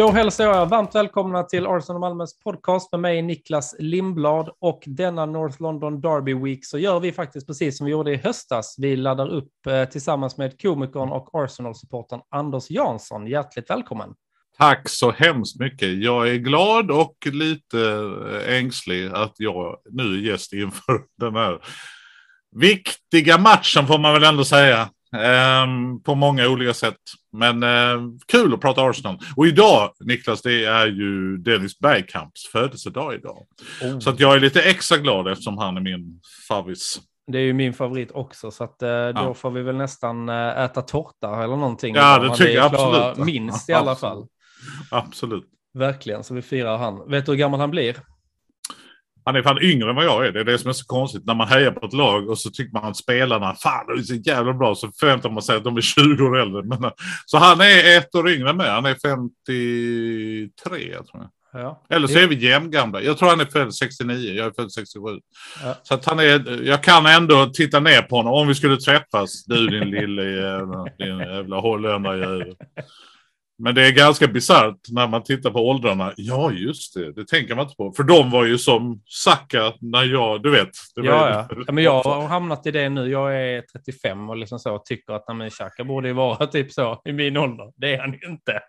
Då hälsar jag er varmt välkomna till Arsenal Malmös podcast med mig Niklas Lindblad och denna North London Derby Week så gör vi faktiskt precis som vi gjorde i höstas. Vi laddar upp eh, tillsammans med komikern och Arsenal-supporten Anders Jansson. Hjärtligt välkommen! Tack så hemskt mycket. Jag är glad och lite eh, ängslig att jag nu är gäst inför den här viktiga matchen får man väl ändå säga. Um, på många olika sätt. Men uh, kul att prata Arsenal. Och idag, Niklas, det är ju Dennis Bergkamps födelsedag idag. Oh. Så att jag är lite extra glad eftersom han är min favvis. Det är ju min favorit också, så att, uh, då ja. får vi väl nästan uh, äta tårta eller någonting. Ja, det tycker jag absolut. Minst i alla fall. Absolut. Verkligen, så vi firar han. Vet du hur gammal han blir? Han är fan yngre än vad jag är. Det är det som är så konstigt. När man hejar på ett lag och så tycker man att spelarna, fan de är så jävla bra. Så förväntar man sig att de är 20 år äldre. Men, så han är ett år yngre med. Han är 53 tror jag. Ja. Eller så är vi jämngamla. Jag tror han är född 69, jag är född 67. Ja. Så att han är, jag kan ändå titta ner på honom om vi skulle träffas. Du din lille jävla, din jävla holländare. Men det är ganska bisarrt när man tittar på åldrarna. Ja, just det. Det tänker man inte på. För de var ju som Saka när jag, du vet. ja, ja. ja. men jag har hamnat i det nu. Jag är 35 och liksom så tycker att men Saka borde ju vara typ så i min ålder. Det är han ju inte.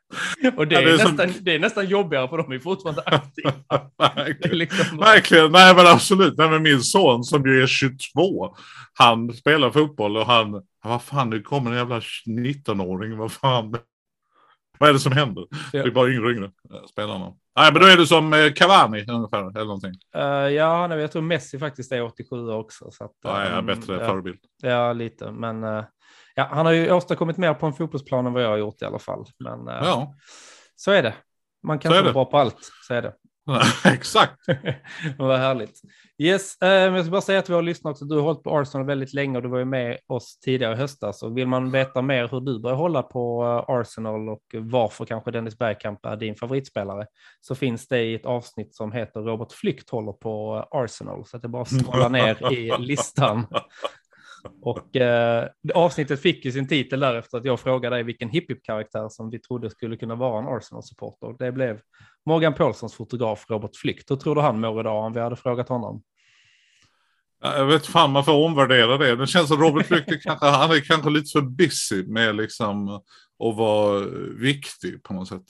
Och det, ja, det, är, nästan, som... det är nästan jobbigare för de är fortfarande aktiva. Verkligen. Liksom... Verkligen. Nej, men absolut. Nej, men min son som ju är 22. Han spelar fotboll och han, vad fan, nu kommer en jävla 19-åring. Vad fan. Vad är det som händer? Det är bara yngre och yngre eh, spelarna. Nej, men då är du som eh, Cavani ungefär, eller någonting. Uh, ja, nej, jag tror Messi faktiskt är 87 också. Så att, ja, ja, bättre ja, förebild. Ja, lite. Men uh, ja, han har ju åstadkommit mer på en fotbollsplan än vad jag har gjort i alla fall. Men uh, ja. så är det. Man kan inte vara bra på allt, så är det. Exakt. Vad härligt. Yes, eh, jag ska bara säga till våra lyssnare också, du har hållit på Arsenal väldigt länge och du var ju med oss tidigare i höstas. Och vill man veta mer hur du börjar hålla på eh, Arsenal och varför kanske Dennis Bergkamp är din favoritspelare så finns det i ett avsnitt som heter Robert Flykt håller på eh, Arsenal. Så att jag bara scrollar ner i listan och eh, avsnittet fick ju sin titel därefter att jag frågade dig vilken hiphop-karaktär som vi trodde skulle kunna vara en Arsenal-supporter. Det blev Morgan Paulssons fotograf Robert Flykt. Hur tror du han mår idag om vi hade frågat honom? Jag vet fan, man får omvärdera det. Det känns som Robert Flykt kanske, han är kanske lite för busy med liksom att vara viktig på något sätt.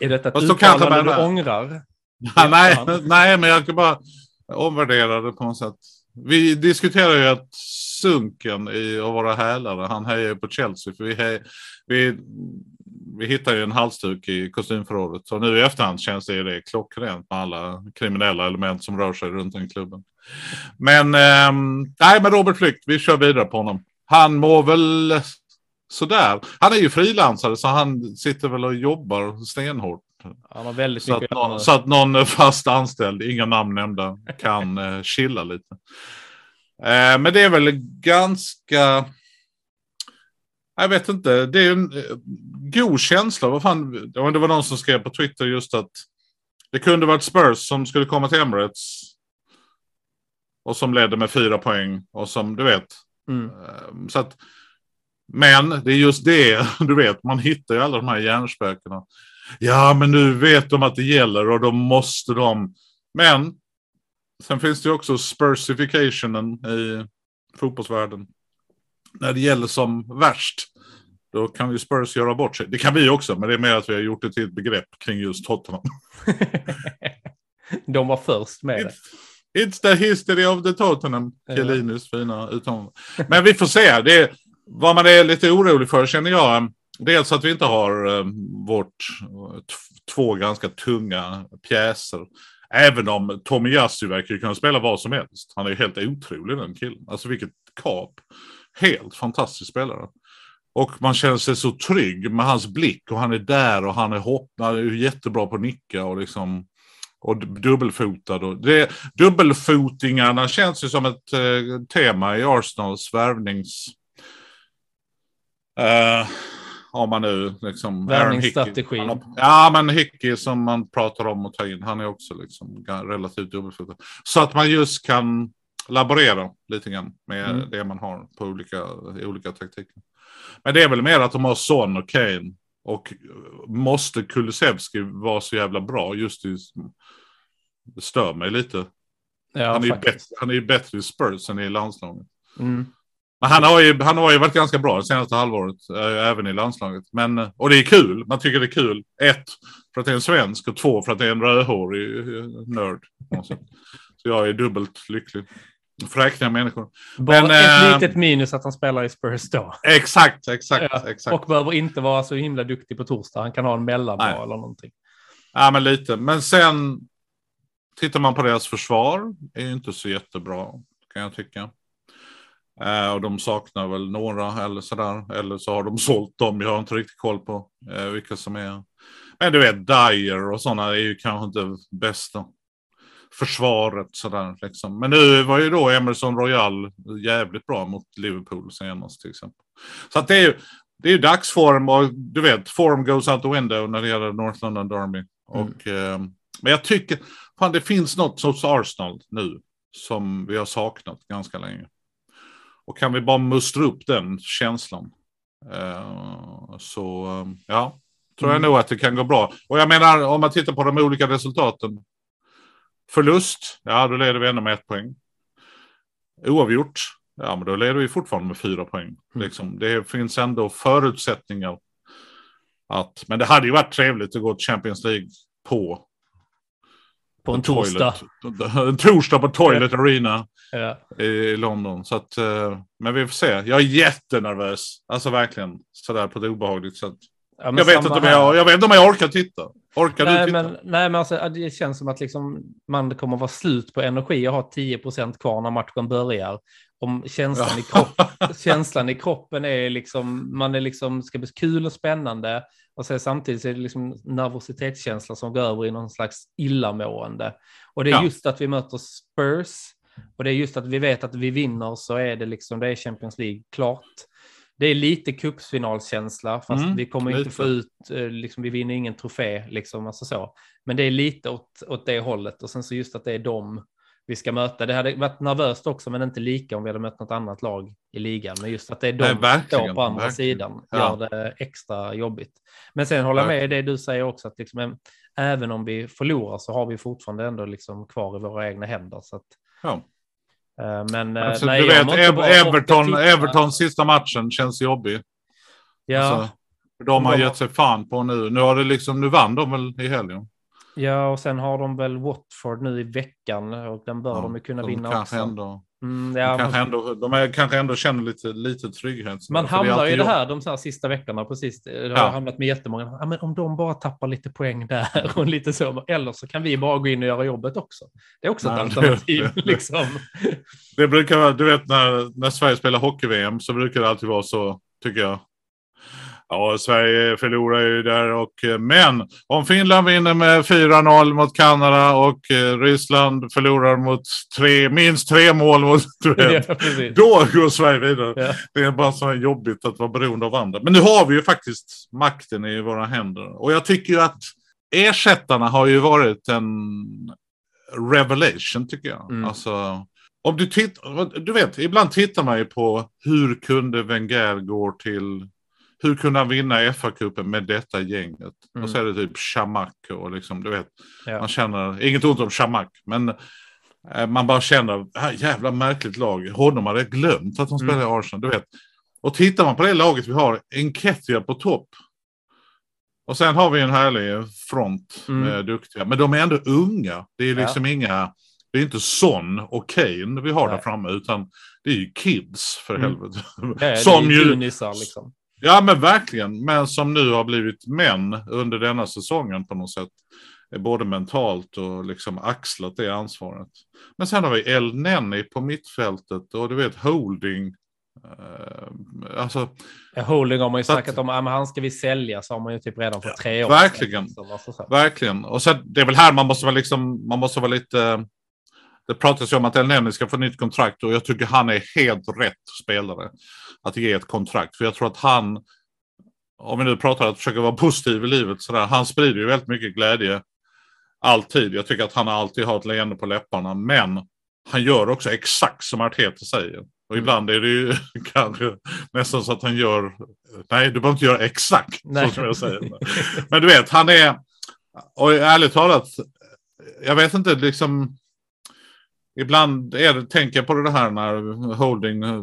Är detta ett uttalande du ångrar? Ja, nej, nej, men jag kan bara omvärdera det på något sätt. Vi diskuterar ju att Sunken i att vara hälare, han hejar på Chelsea. För vi, hej, vi, vi hittar ju en halsduk i kostymförrådet. Så nu i efterhand känns det ju det klockrent med alla kriminella element som rör sig runt den klubben. Men eh, nej, men Robert Flykt, vi kör vidare på honom. Han mår väl sådär. Han är ju frilansare så han sitter väl och jobbar stenhårt. Han har väldigt så, att någon, så att någon fast anställd, inga namn nämnda, kan eh, chilla lite. Eh, men det är väl ganska... Jag vet inte, det är en eh, god känsla. Vad fan, det var någon som skrev på Twitter just att det kunde varit Spurs som skulle komma till Emirates. Och som ledde med fyra poäng och som du vet. Mm. Eh, så att, men det är just det, du vet, man hittar ju alla de här hjärnspökena. Ja, men nu vet de att det gäller och då måste de. Men sen finns det ju också spursificationen i fotbollsvärlden. När det gäller som värst, då kan ju Spurs göra bort sig. Det kan vi också, men det är mer att vi har gjort det till ett begrepp kring just Tottenham. De var först med det. It's the history of the Tottenham, Kjellinus fina uttalande. Men vi får se. Det är, vad man är lite orolig för känner jag, mm, dels att vi inte har mm, vårt eh, två ganska tunga pjäser. Även om Tommy Jassi verkar kunna spela vad som helst. Han är ju helt otrolig den killen. Alltså vilket kap. Helt fantastisk spelare. Och man känner sig så trygg med hans blick och han är där och han är hopp, han är jättebra på att nicka och liksom och dubbelfotad. Och det, dubbelfotingarna känns ju som ett eh, tema i Arsenals värvnings... Uh, Om man nu liksom... Värvningsstrategi. Har- Ja, men Hickey som man pratar om att ta in, han är också liksom relativt dubbelfotad. Så att man just kan laborera lite grann med Mm. det man har på olika, olika taktiker. Men det är väl mer att de har Son och Kane. Och måste Kulusevski vara så jävla bra just i... Det stör mig lite. Ja, han, är bättre, han är ju bättre i Spurs än i landslaget. Mm. Men han har, ju, han har ju varit ganska bra det senaste halvåret, äh, även i landslaget. Men, eh, och det är kul, man tycker det är kul. Ett, för att det är en svensk och två, för att det är en rödhårig eh, nörd. Så jag är dubbelt lycklig. Fräkniga människor. Bara Men, ett eh, litet minus att han spelar i Spurs då. Exakt, exakt, Ja, exakt. Och behöver inte vara så himla duktig på torsdag. Han kan ha en mellandag Nej. eller någonting. Ja, men lite. Men sen tittar man på deras försvar. är ju inte så jättebra, kan jag tycka. Eh, och de saknar väl några eller sådär. Eller så har de sålt dem. Jag har inte riktigt koll på eh, vilka som är. Men du vet, Dyer och sådana är ju kanske inte bästa försvaret sådär liksom. Men nu var ju då Emerson Royal jävligt bra mot Liverpool senast till exempel. Så att det är ju, det är ju dagsform och du vet, form goes out the window när det gäller North London Derby. Och, eh, men jag tycker, fan det finns något hos Arsenal nu som vi har saknat ganska länge. Och kan vi bara mustra upp den känslan eh, så eh, ja, tror jag Mm. nog att det kan gå bra. Och jag menar om man tittar på de olika resultaten. Förlust, ja då leder vi ändå med ett poäng. Oavgjort, ja men då leder vi fortfarande med fyra poäng. Mm. Liksom, det finns ändå förutsättningar. Att, men det hade ju varit trevligt att gå till Champions League på På en torsdag. Toilet. En torsdag på Toilet Arena Ja. i London. Så att, eh, men vi får se. Jag är jättenervös. Alltså verkligen. Sådär på ett obehagligt sätt. Ja, Jag vet, inte om jag, jag vet inte om jag orkar titta. Orkar du Nej titta? men, nej, men alltså, det känns som att liksom, man kommer vara slut på energi och ha 10% kvar när matchen börjar. Om känslan, i kropp, känslan i kroppen är liksom, man är liksom, ska bli kul och spännande. Och sen samtidigt så är det liksom nervositetskänsla som går över i någon slags illamående. Och det är Ja. just att vi möter Spurs. Och det är just att vi vet att vi vinner så är det liksom, det är Champions League klart. Det är lite cupfinalskänsla, fast Mm, vi kommer inte få ut, eh, liksom, vi vinner ingen trofé, liksom, alltså så. Men det är lite åt, åt det hållet och sen så just att det är dem vi ska möta. Det hade varit nervöst också, men inte lika om vi hade mött något annat lag i ligan. Men just att det är de Nej, som står på andra verkligen. sidan Ja. gör det extra jobbigt. Men sen håller jag med det du säger också, att liksom, en- även om vi förlorar så har vi fortfarande ändå liksom kvar i våra egna händer. Så att, Ja. eh, men eh, Alltså, nej, du vet, Everton, titta. Evertons sista matchen känns jobbig. Ja, Alltså, de har gett sig fan på nu. Nu, har det liksom, nu vann de väl i helgen. ja, och sen har de väl Watford nu i veckan och den bör Ja, de ju kunna de vinna kanske också. Ändå, Mm, de, ja, kanske man, ändå, de är, kanske ändå känner lite, lite trygghet. man hamnar ju i det här de så här sista veckorna, precis. Det har Ja. jag hamnat med jättemånga. Ja, men om de bara tappar lite poäng där och lite så. Eller så kan vi bara gå in och göra jobbet också. Det är också ett Nej, alternativ. det- liksom. Det brukar vara, du vet när, när Sverige spelar hockey-VM så brukar det alltid vara så, tycker jag. Ja, Sverige förlorar ju där och eh, men om Finland vinner med 4-0 mot Kanada och eh, Ryssland förlorar mot tre, minst tre mål mot vet, ja. Då går Sverige vidare. Ja. Det är bara så jobbigt att vara beroende av andra. Men nu har vi ju faktiskt makten i våra händer. Och jag tycker ju att ersättarna har ju varit en revelation tycker jag. Mm. Alltså, om du tittar, du vet, ibland tittar man ju på hur kunde Wenger gå till, hur kunde han vinna FA-cupen med detta gänget? Mm. Och så är det typ Chamak och liksom, du vet, Ja. man känner, inget ont om Chamak, men eh, man bara känner, ah, jävla märkligt lag. Honom hade jag glömt att de Mm. spelar i Arsenal, du vet. Och tittar man på det laget vi har, Enketia på topp. Och sen har vi en härlig front Mm. med duktiga, men de är ändå unga. Det är Ja. liksom inga, det är inte Son och Kane vi har där Nej. framme, utan det är ju kids för Mm. helvete. Som ju junisar liksom. Ja men verkligen. Men som nu har blivit män under denna säsongen på något sätt. Eh, Både mentalt och liksom axlat det ansvaret. Men sen har vi El Nenni på mittfältet och du vet Holding. Eh, alltså Holding har man ju Så att- snackat om, men han ska vi sälja, så har man ju typ redan för tre år verkligen. verkligen. Och sen det är väl här man måste vara liksom, man måste vara lite. Det pratas ju om att El Nenni ska få nytt kontrakt och jag tycker han är helt rätt spelare. Att ge ett kontrakt. För jag tror att han om vi nu pratar att försöka vara positiv i livet, sådär, han sprider ju väldigt mycket glädje. Alltid. Jag tycker att han alltid har ett leende på läpparna. Men han gör också exakt som Arteta säger. Och ibland är det ju kanske nästan så att han gör, nej du behöver inte göra exakt Nej. så som jag säger. Men du vet, han är, och ärligt talat, jag vet inte liksom, ibland är det, tänker jag på det här när holding, eh,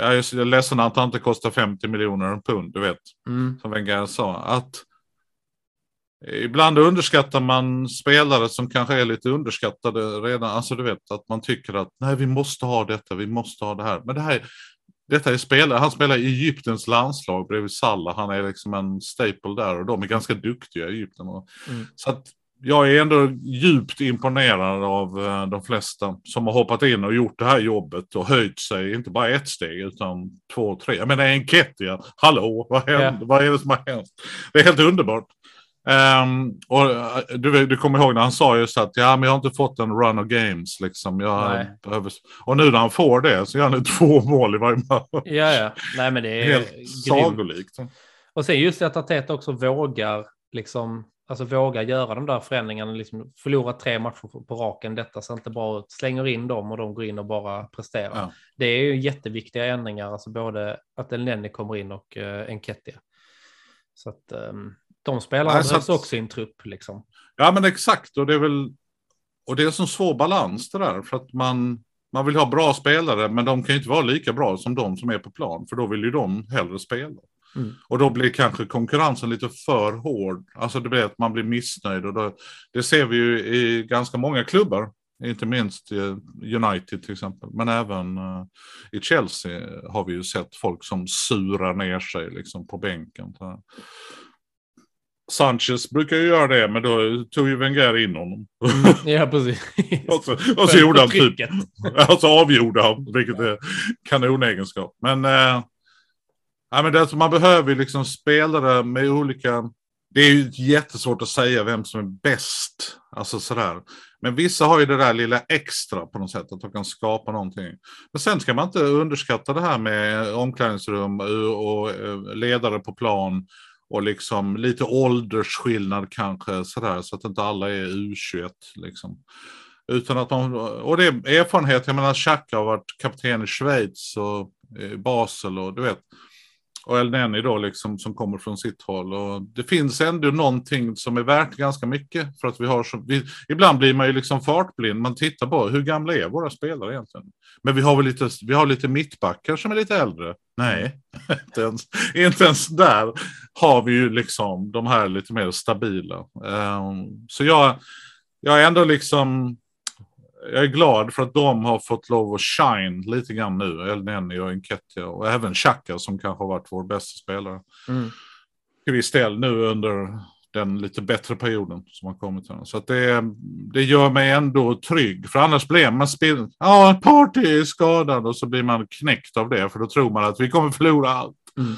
jag är ledsen att han inte kostar 50 miljoner pund, du vet, Mm. som Wenger sa, att Ibland underskattar man spelare som kanske är lite underskattade redan. Alltså du vet att man tycker att nej vi måste ha detta, vi måste ha det här. Men det här, detta är spelare, han spelar i Egyptens landslag bredvid Salah. Han är liksom en staple där och de är ganska duktiga i Egypten. Mm. Så att jag är ändå djupt imponerad av eh, de flesta som har hoppat in och gjort det här jobbet och höjt sig, inte bara ett steg utan två, tre. Jag menar Enketia, hallå, vad? Ja. vad är det som har hänt? Det är helt underbart. Ehm, och eh, du, du kommer ihåg när han sa just att ja, men jag har inte fått en run of games. Liksom. Jag behöver... Och nu när han får det så gör han två mål i varje match. Ja, ja. Nej, men det är Helt grymt. sagolikt. Och sen just det att Arteta också vågar, liksom, alltså vågar göra de där förändringarna, liksom förlora tre matcher på, raken, detta ser inte bra ut, slänger in dem och de går in och bara presterar. Ja. Det är ju jätteviktiga ändringar, alltså både att El Neni kommer in och uh, Enketia. Så att ehm, de spelarna Nej, så behövs också i en trupp liksom. Ja men exakt och det är väl och det är en sån svår balans det där för att man man vill ha bra spelare men de kan ju inte vara lika bra som de som är på plan för då vill ju de hellre spela. Mm. Och då blir kanske konkurrensen lite för hård. Alltså det blir att man blir missnöjd och då, det ser vi ju i ganska många klubbar. Inte minst i United till exempel. Men även eh, i Chelsea har vi ju sett folk som surar ner sig liksom på bänken. Så. Sanchez brukar ju göra det, men då tog ju Wenger in honom. Ja, precis. och så, och så gjorde han typ, Trycket. alltså avgjorde han, vilket är kanonegenskap. Men, eh, ja, men det, är man behöver ju liksom spelare med olika, det är ju jättesvårt att säga vem som är bäst. Alltså sådär. Men vissa har ju det där lilla extra på något sätt, att de kan skapa någonting. Men sen ska man inte underskatta det här med omklädningsrum och, eh, ledare på plan. Och liksom lite åldersskillnad kanske sådär, så att inte alla är U21 liksom. Utan att man, och det är erfarenhet, jag menar Xhaka har varit kapten i Schweiz och eh, Basel och du vet. Och El Neni då liksom som kommer från sitt håll. Och det finns ändå någonting som är värt ganska mycket. För att vi har så, vi, ibland blir man ju liksom fartblind. Man tittar på hur gamla är våra spelare egentligen. Men vi har väl lite, vi har lite mittbackar som är lite äldre. Nej, inte ens, inte ens där har vi ju liksom de här lite mer stabila. Um, så jag, jag är ändå liksom jag är glad för att de har fått lov att shine lite grann nu. El Neni och Enketia och även Xhaka som kanske har varit vår bästa spelare. Mm. Till viss del nu under den lite bättre perioden som har kommit. Här. Så att det, det gör mig ändå trygg. För annars blir man spel... Ja, Party är skadad och så blir man knäckt av det. För då tror man att vi kommer förlora allt. Mm.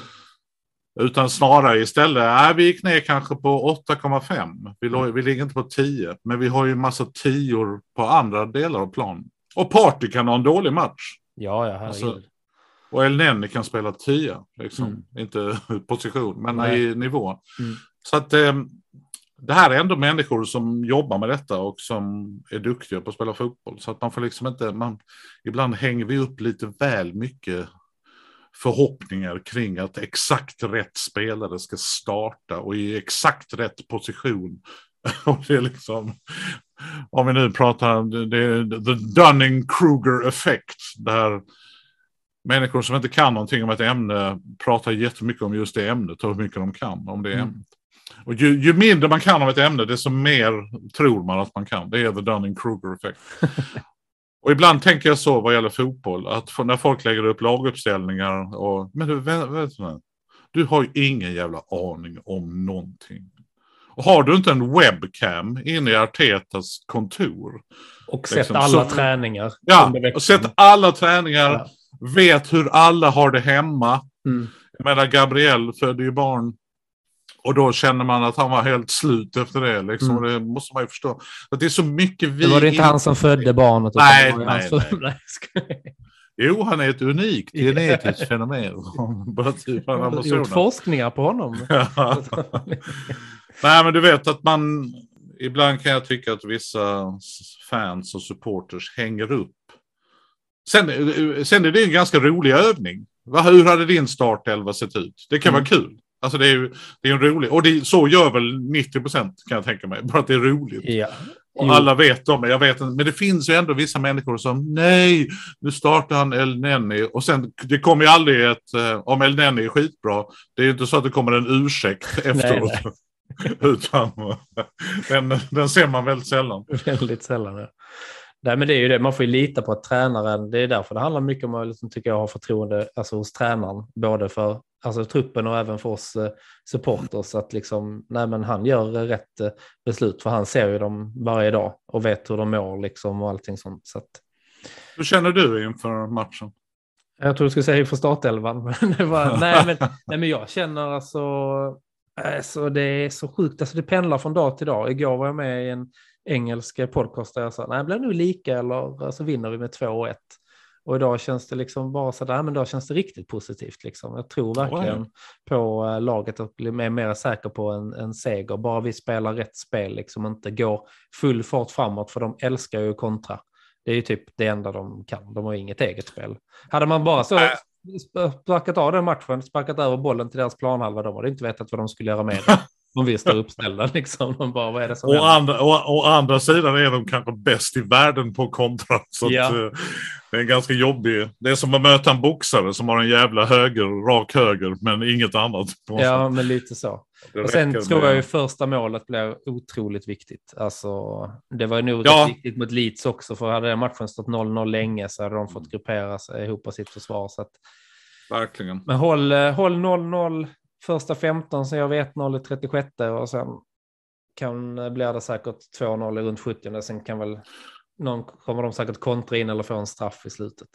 Utan snarare istället, nej, vi gick ner kanske på 8,5. Vi, låg- vi ligger inte på 10. Men vi har ju massa tior på andra delar av planen. Och Party kan ha en dålig match. Ja, ja, herregud. Alltså, Och El Neni kan spela 10. Liksom. Mm. Inte position, men Nej. i nivå. Mm. Så att eh, det här är ändå människor som jobbar med detta och som är duktiga på att spela fotboll. Så att man får liksom inte, man, ibland hänger vi upp lite väl mycket förhoppningar kring att exakt rätt spelare ska starta och i exakt rätt position. Och det är liksom, om vi nu pratar, det är the Dunning-Kruger effekt. Där människor som inte kan någonting om ett ämne pratar jättemycket om just det ämnet och hur mycket de kan om det Mm. ämnet. Och ju, ju mindre man kan om ett ämne, desto mer tror man att man kan. Det är the Dunning-Kruger effekt. och ibland tänker jag så vad gäller fotboll, att när folk lägger upp laguppställningar och, men du, vä- nu. du har ju ingen jävla aning om någonting. Och har du inte en webcam inne i Artetas kontor, Och sett liksom, alla så- träningar. ja, och sett alla träningar, Ja. vet hur alla har det hemma. Mm. Jag menar, Gabriel födde ju barn. Och då känner man att han var helt slut efter det. Liksom. Mm. Det måste man ju förstå. Att det är så mycket vi... Det var det inte han som födde barnet. Nej, nej, nej. nej. Jo, han är ett unikt genetiskt fenomen. Typ han har gjort forskningar på honom. Nej, men du vet att man... Ibland kan jag tycka att vissa fans och supporters hänger upp. Sen, sen är det en ganska rolig övning. Va, hur hade din startelva sett ut? Det kan Mm. vara kul. Alltså det är ju det är en rolig... Och det, så gör väl 90 procent kan jag tänka mig. Bara att det är roligt. ja. Och alla vet om det, jag vet. Men det finns ju ändå vissa människor som nej, nu startar han El Nenni. Och sen, det kommer ju aldrig ett, eh, om El Nenni är skitbra, det är ju inte så att det kommer en ursäkt efteråt. Utan den, den ser man väldigt sällan. Väldigt sällan. Ja. Nej, men det är ju det, man får ju lita på att tränaren, det är därför det handlar mycket om att liksom, tycker jag, ha förtroende alltså, hos tränaren, både för alltså, truppen och även för oss eh, supporters, att liksom, nej, men han gör eh, rätt eh, beslut, för han ser ju dem varje dag och vet hur de mår liksom, och allting sånt. Så att, Hur känner du inför matchen? jag tror du skulle säga för startelvan, men det var, nej, men, nej, men jag känner alltså, alltså, det är så sjukt, alltså, det pendlar från dag till dag. Igår var jag med i en engelsk podcast där jag sa, nej, det blir nog lika eller alltså, vinner vi med 2-1. Och idag känns det liksom bara så där, men då känns det riktigt positivt. Liksom. Jag tror verkligen på eh, laget och blir mer, mer säker på en, en seger. Bara vi spelar rätt spel, liksom inte går full fart framåt, för de älskar ju kontra. Det är ju typ det enda de kan. De har inget eget spel. Hade man bara så sp- sparkat av den matchen, sparkat över bollen till deras planhalva, de hade inte vetat vad de skulle göra med det. Om vi står uppställda liksom. De bara, vad är det som Å händer? andra, å, å andra sidan är de kanske bäst i världen på kontra. Så att, Ja. eh, det är ganska jobbig. Det är som att möta en boxare som har en jävla höger, rak höger, men inget annat. Ja, men lite så. Det Och sen tror jag ju första målet blir otroligt viktigt. Alltså, det var ju nog Ja. rätt viktigt mot Leeds också, för hade den matchen stått 0-0 länge så hade de fått gruppera sig ihop sitt försvar. Så att, Verkligen. men håll eh, håll 0-0 första 15, så jag vet 0 i 36 och sen kan, eh, blir det säkert 2-0 i runt 70. och Sen kan väl någon, kommer de säkert kontra in eller få en straff i slutet.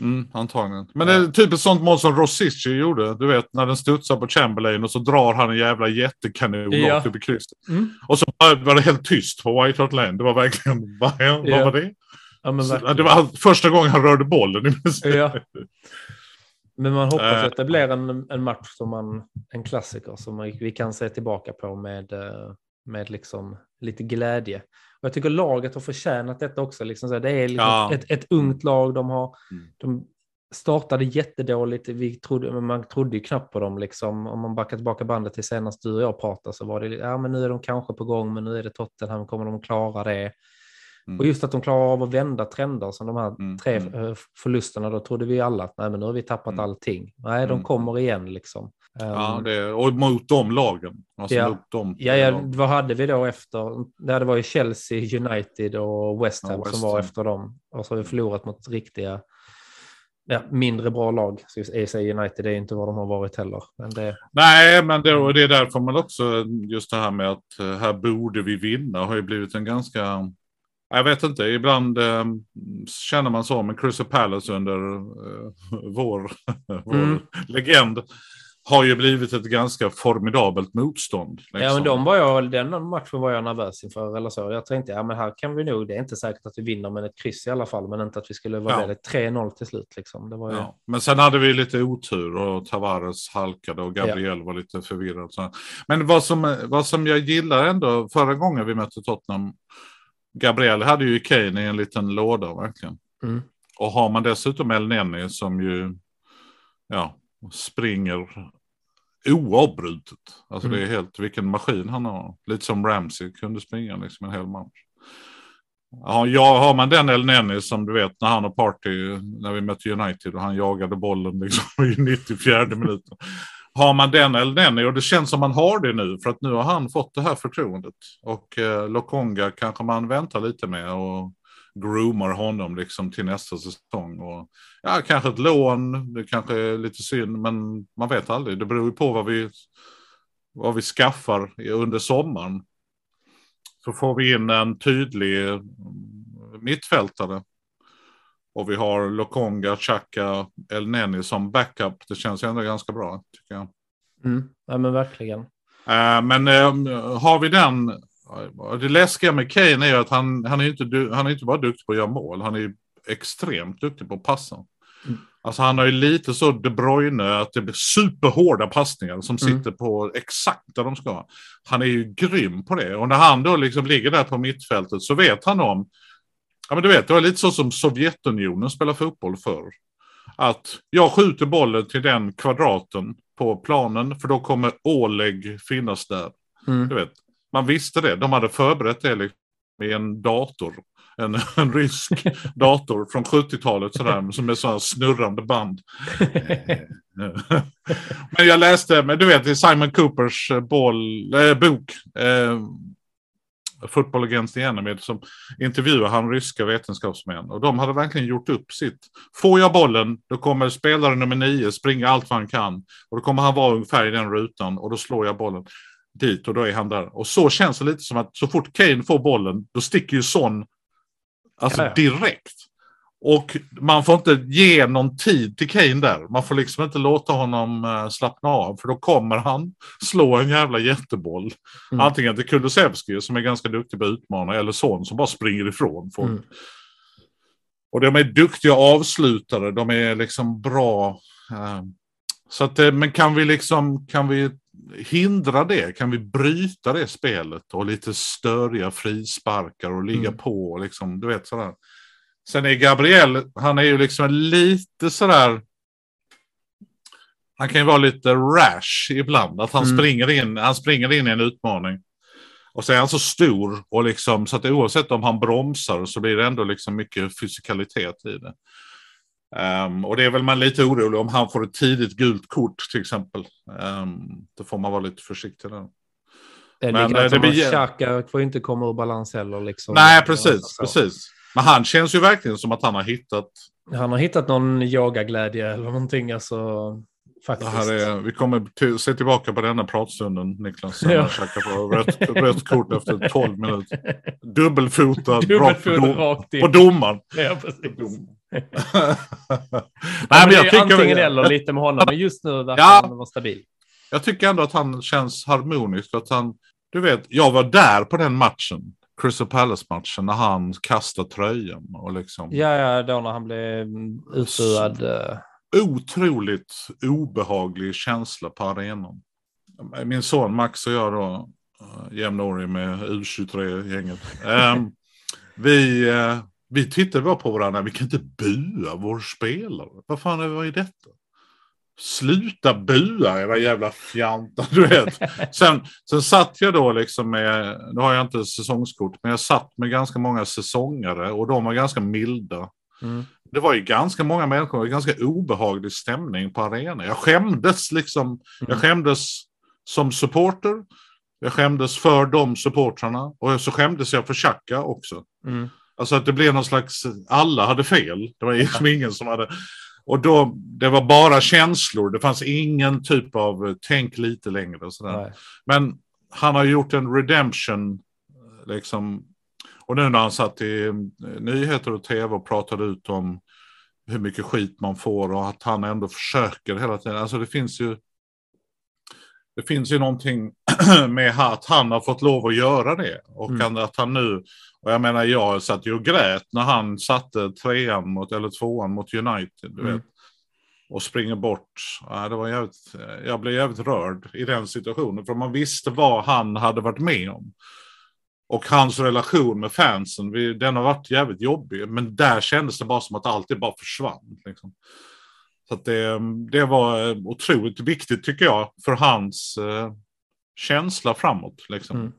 Mm, antagligen. Men det är typ ett sånt mål som Rosici gjorde. Du vet när den studsar på Chamberlain och så drar han en jävla jättekanon Ja. rakt upp i krysset. Mm. Och så var det helt tyst på White Hart Lane. Det var verkligen, vad, vad Ja. var det? Ja, Så, det var första gången han rörde bollen. Ja. Men man hoppas Eh. att det blir en, en match som man, en klassiker som vi vi kan se tillbaka på med, eh, med liksom lite glädje. Och jag tycker laget har förtjänat detta också. Liksom så det är liksom Ja. ett, ett ungt lag. De, har, Mm. de startade jättedåligt. Vi trodde, man trodde ju knappt på dem. Liksom. Om man backar tillbaka bandet till senast du och jag pratade så var det ja, men nu är de kanske på gång, men nu är det Tottenham, kommer de klara det? Mm. Och just att de klarar av att vända trender som de här Mm, tre mm. eh, förlusterna, då trodde vi alla att nej, men nu har vi tappat Mm. allting. Nej, de Mm. kommer igen liksom. Ja, Ehm, det, och mot de lagen. Alltså Ja. mot de ja, ja, vad hade vi då efter? Det var ju Chelsea, United och West Ham Ja, West som var efter dem. Och så har vi förlorat mot riktiga, ja, mindre bra lag. Så säger United är inte vad de har varit heller. Men det, Nej, men det, och det är därför man också, just det här med att eh, här borde vi vinna, har ju blivit en ganska... Jag vet inte, ibland eh, känner man så med Crystal Palace under eh, vår, vår Mm. legend. Har ju blivit ett ganska formidabelt motstånd. Ja, liksom. men de var jag, den matchen var jag nervös inför. Eller så. Jag tänkte, ja men här kan vi nog, det är inte säkert att vi vinner, men ett kryss i alla fall. Men inte att vi skulle vara Ja. det. 3-0 till slut liksom. Det var ju, Ja. Men sen hade vi lite otur och Tavares halkade och Gabriel var lite förvirrad. Så. Men vad som, vad som jag gillar ändå, förra gången vi mötte Tottenham, Gabriel hade ju Kane i en liten låda verkligen. Mm. Och har man dessutom El Neni som ju ja, springer oavbrutet. Alltså Mm. det är helt vilken maskin han har. Lite som Ramsey kunde springa liksom en hel match. Ja, har man den El Neni som du vet när han och Party, när vi mötte United och han jagade bollen liksom i 94 minuten. Har man den El Neni och det känns som man har det nu för att nu har han fått det här förtroendet. Och eh, Lokonga kanske man väntar lite med och groomar honom liksom till nästa säsong. Och, ja, kanske ett lån, det kanske är lite synd, men man vet aldrig. Det beror ju på vad vi, vad vi skaffar under sommaren. Så får vi in en tydlig mittfältare. Och vi har Lokonga, Chaka, El Neni som backup. Det känns ändå ganska bra, tycker jag. Mm. Ja, men verkligen. Eh, men eh, har vi den... Det läskiga med Kane är att han, han, är inte, han är inte bara duktig på att göra mål. Han är extremt duktig på passa. Mm. Alltså han har ju lite så De Bruyne att det blir superhårda passningar som Mm. sitter på exakt där de ska. Han är ju grym på det. Och när han då liksom ligger där på mittfältet så vet han om, ja men du vet, det var lite så som Sovjetunionen spelar fotboll förr. Att jag skjuter bollen till den kvadraten på planen för då kommer Oleg finnas där. Mm. Du vet, man visste det. De hade förberett det liksom med en dator. En, en rysk dator från 70-talet sådär, som är sådana snurrande band. men jag läste, men du vet, i Simon Coopers eh, boll, eh, bok, eh, Football Against the Enemy, som intervjuar han ryska vetenskapsmän. Och de hade verkligen gjort upp sitt. Får jag bollen, då kommer spelare nummer nio springa allt vad han kan. Och då kommer han vara ungefär i den rutan och då slår jag bollen dit och då är han där. Och så känns det lite som att så fort Kane får bollen, då sticker ju Son alltså Ja, ja. direkt. Och man får inte ge någon tid till Kane där. Man får liksom inte låta honom uh, slappna av. För då kommer han slå en jävla jätteboll. Mm. Antingen till Kulusevski som är ganska duktig på att utmana. Eller Son som bara springer ifrån folk. Mm. Och de är duktiga avslutare. De är liksom bra. eh, så att, eh, men kan vi liksom, kan vi hindra det? Kan vi bryta det spelet? Och lite störiga frisparkar och ligga Mm. på och liksom, du vet sådär. Sen är Gabriel, han är ju liksom lite sådär. Han kan ju vara lite rash ibland. Att han, Mm. springer, in, han springer in i en utmaning. Och så är han så stor och liksom så att oavsett om han bromsar så blir det ändå liksom mycket fysikalitet i det. Ehm, och det är väl man lite orolig om han får ett tidigt gult kort till exempel. Um, då får man vara lite försiktig där. Det är Men, likadant eh, det blir- att Xhaka får inte komma ur balans heller. Liksom. Nej, precis, precis. Men han känns ju verkligen som att han har hittat. Han har hittat någon yogaglädje eller någonting. Alltså, Det faktiskt. här är, vi kommer till, se tillbaka på denna pratstunden, Niklas. Ja. Käka på rött, rött kort efter 12 minuter. Dubbelfotad, Dubbelfotad dom, rakt in. på domaren. Ja, precis. Nej, men jag tycker, antingen eller lite med honom, men just nu verkar Ja. han vara stabil. jag tycker ändå att han känns harmonisk. Att han, du vet, jag var där på den matchen. Crystal Palace-matchen när han kastade tröjan. Och liksom, Ja, ja, då när han blev mm, utbuad. eh, Otroligt obehaglig känsla på arenan. Min son Max och jag då, uh, jämnårig med U23-gänget. Ehm, vi, eh, vi tittade bara på varandra, vi kan inte bua vår spelare. Vad fan är, vad är detta? Sluta bua era jävla fjantar, du vet. Sen, sen satt jag då liksom med, nu har jag inte säsongskort, men jag satt med ganska många säsongare och de var ganska milda. Mm. Det var ju ganska många människor, och ganska obehaglig stämning på arenan. Jag skämdes liksom, jag Mm. skämdes som supporter. Jag skämdes för de supportrarna och så skämdes jag för Xhaka också. Mm. Alltså att det blev någon slags, alla hade fel. Det var liksom ingen som hade, och då, det var bara känslor. Det fanns ingen typ av eh, tänk lite längre och sådär. Nej. Men han har gjort en redemption, liksom. Och nu när han satt i eh, nyheter och tv och pratade ut om hur mycket skit man får och att han ändå försöker hela tiden. Alltså det finns ju. Det finns ju någonting med att han har fått lov att göra det och Mm. att han nu. Och jag menar, jag satt ju och grät när han satte trean mot eller tvåan mot United. Du Mm. vet och springer bort. Ja, det var jävligt, jag blev jävligt rörd i den situationen. För man visste vad han hade varit med om. Och hans relation med fansen, vi, den har varit jävligt jobbig. Men där kändes det bara som att allt bara försvann. Liksom. Så det, det var otroligt viktigt tycker jag för hans eh, känsla framåt. Liksom. Mm.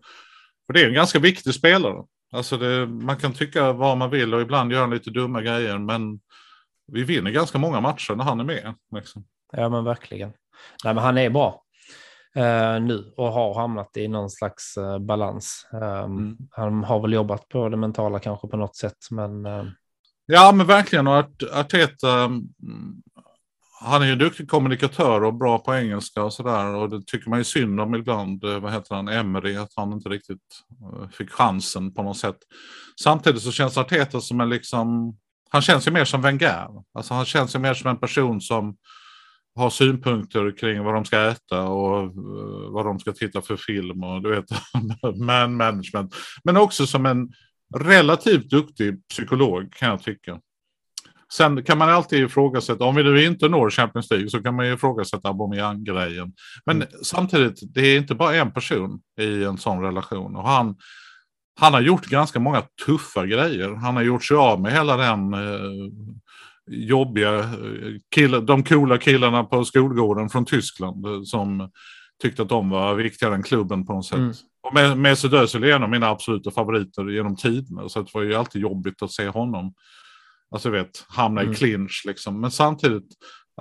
För det är en ganska viktig spelare. Alltså det, man kan tycka vad man vill och ibland gör han lite dumma grejer. Men vi vinner ganska många matcher när han är med. Liksom. Ja, men verkligen. Nej, men han är bra eh, nu och har hamnat i någon slags eh, balans. Um, Mm. Han har väl jobbat på det mentala kanske på något sätt, men eh, Ja, men verkligen. Och Art- Arteta, mm, han är ju en duktig kommunikatör och bra på engelska och sådär. Och det tycker man ju synd om ibland. Eh, vad heter han? Emery, att han inte riktigt eh, fick chansen på något sätt. Samtidigt så känns Arteta som en liksom, han känns ju mer som Wenger. Alltså han känns ju mer som en person som har synpunkter kring vad de ska äta och eh, vad de ska titta för film och du vet, man management. Men också som en relativt duktig psykolog kan jag tycka. Sen kan man alltid ifrågasätta, om vi nu inte når Champions League så kan man ju ifrågasätta Aubameyang-grejen. Men Mm. samtidigt, det är inte bara en person i en sån relation. Och han, han har gjort ganska många tuffa grejer. Han har gjort sig av med hela den eh, jobbiga, eh, kill, de coola killarna på skolgården från Tyskland eh, som tyckte att de var viktigare än klubben på något sätt. Mm. Och med, Mesut Özil är en av mina absoluta favoriter genom tiderna. Så det var ju alltid jobbigt att se honom. Alltså vet, hamna Mm. i clinch liksom. Men samtidigt,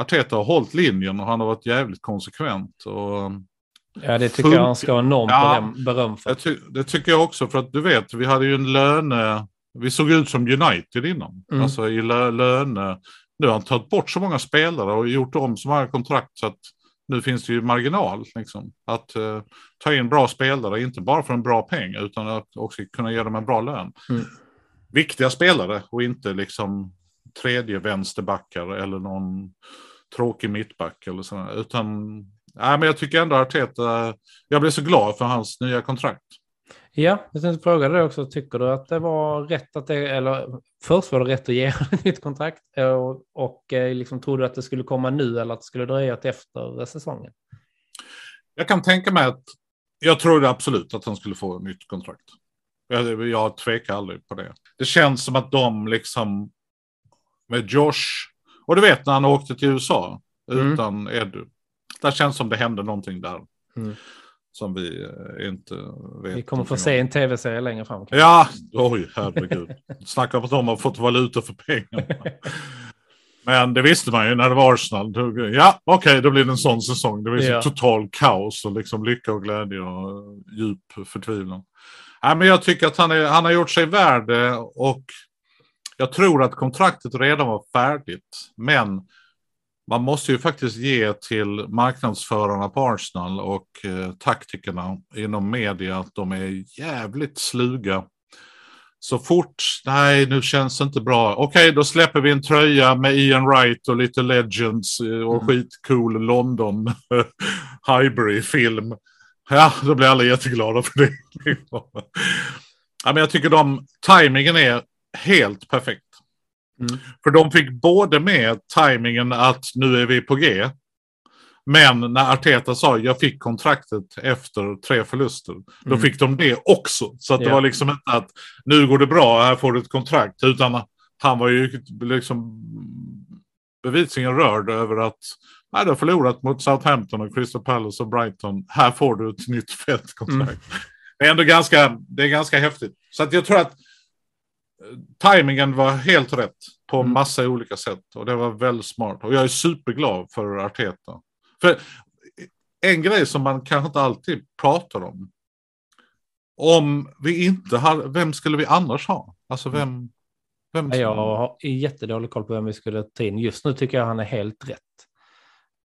Arteta har hållit linjen och han har varit jävligt konsekvent. Och Ja, det tycker jag han ska ha enormt Ja. beröm, för. ty det tycker jag också, för att du vet, vi hade ju en löne... Vi såg ut som United innan. Mm. Alltså i lö löne... Nu har han tagit bort så många spelare och gjort om så många kontrakt så att nu finns det ju marginal. Liksom, att eh, ta in bra spelare, inte bara för en bra peng, utan att också kunna ge dem en bra lön. Mm. Viktiga spelare och inte liksom tredje vänsterbackar eller någon tråkig mittback eller sådär. Utan, nej, men jag tycker ändå Arteta, jag blev så glad för hans nya kontrakt. Ja, jag tänkte fråga dig också. Tycker du att det var rätt att det, eller först var det rätt att ge ett nytt kontrakt och, och eh, liksom trodde du att det skulle komma nu eller att det skulle dröja till efter säsongen? Jag kan tänka mig att jag trodde absolut att han skulle få ett nytt kontrakt. Jag, jag tvekar aldrig på det. Det känns som att de liksom med Josh, och du vet när han åkte till USA Mm. utan Edu. Det känns som det hände någonting där. Mm. Som vi eh, inte vet. Vi kommer få se en tv-serie längre fram. Ja, oj herregud. Snacka om att de har fått valuta för pengarna. Men det visste man ju när det var Arsenal. Ja, okej, då blir det en sån säsong. Det blir Ja. total kaos och liksom lycka och glädje och djup förtvivlan. Nej, men jag tycker att han, är, han har gjort sig värd det och jag tror att kontraktet redan var färdigt. Men man måste ju faktiskt ge till marknadsförarna på Arsenal och eh, taktikerna inom media att de är jävligt sluga. Så fort, nej nu känns det inte bra. Okej, då släpper vi en tröja med Ian Wright och lite Legends eh, och Mm. skitcool London Highbury-film. Ja, då blir alla jätteglada för det. ja, men jag tycker de, tajmingen är helt perfekt. Mm. För de fick både med tajmingen att nu är vi på G. Men när Arteta sa jag fick kontraktet efter tre förluster. Då Mm. fick de det också. Så att det var liksom inte att nu går det bra, här får du ett kontrakt. Utan han var ju liksom bevisligen rörd över att har förlorat mot Southampton och Crystal Palace och Brighton. Här får du ett nytt fett kontrakt. Mm. Det är ändå ganska, det är ganska häftigt. Så att jag tror att eh, tajmingen var helt rätt på Mm. massa olika sätt. Och det var väldigt smart. Och jag är superglad för Arteta. För en grej som man kanske inte alltid pratar om. Om vi inte hade, vem skulle vi annars ha? Alltså vem? vem Ja, Jag har jättedålig koll på vem vi skulle ta in. Just nu tycker jag han är helt rätt.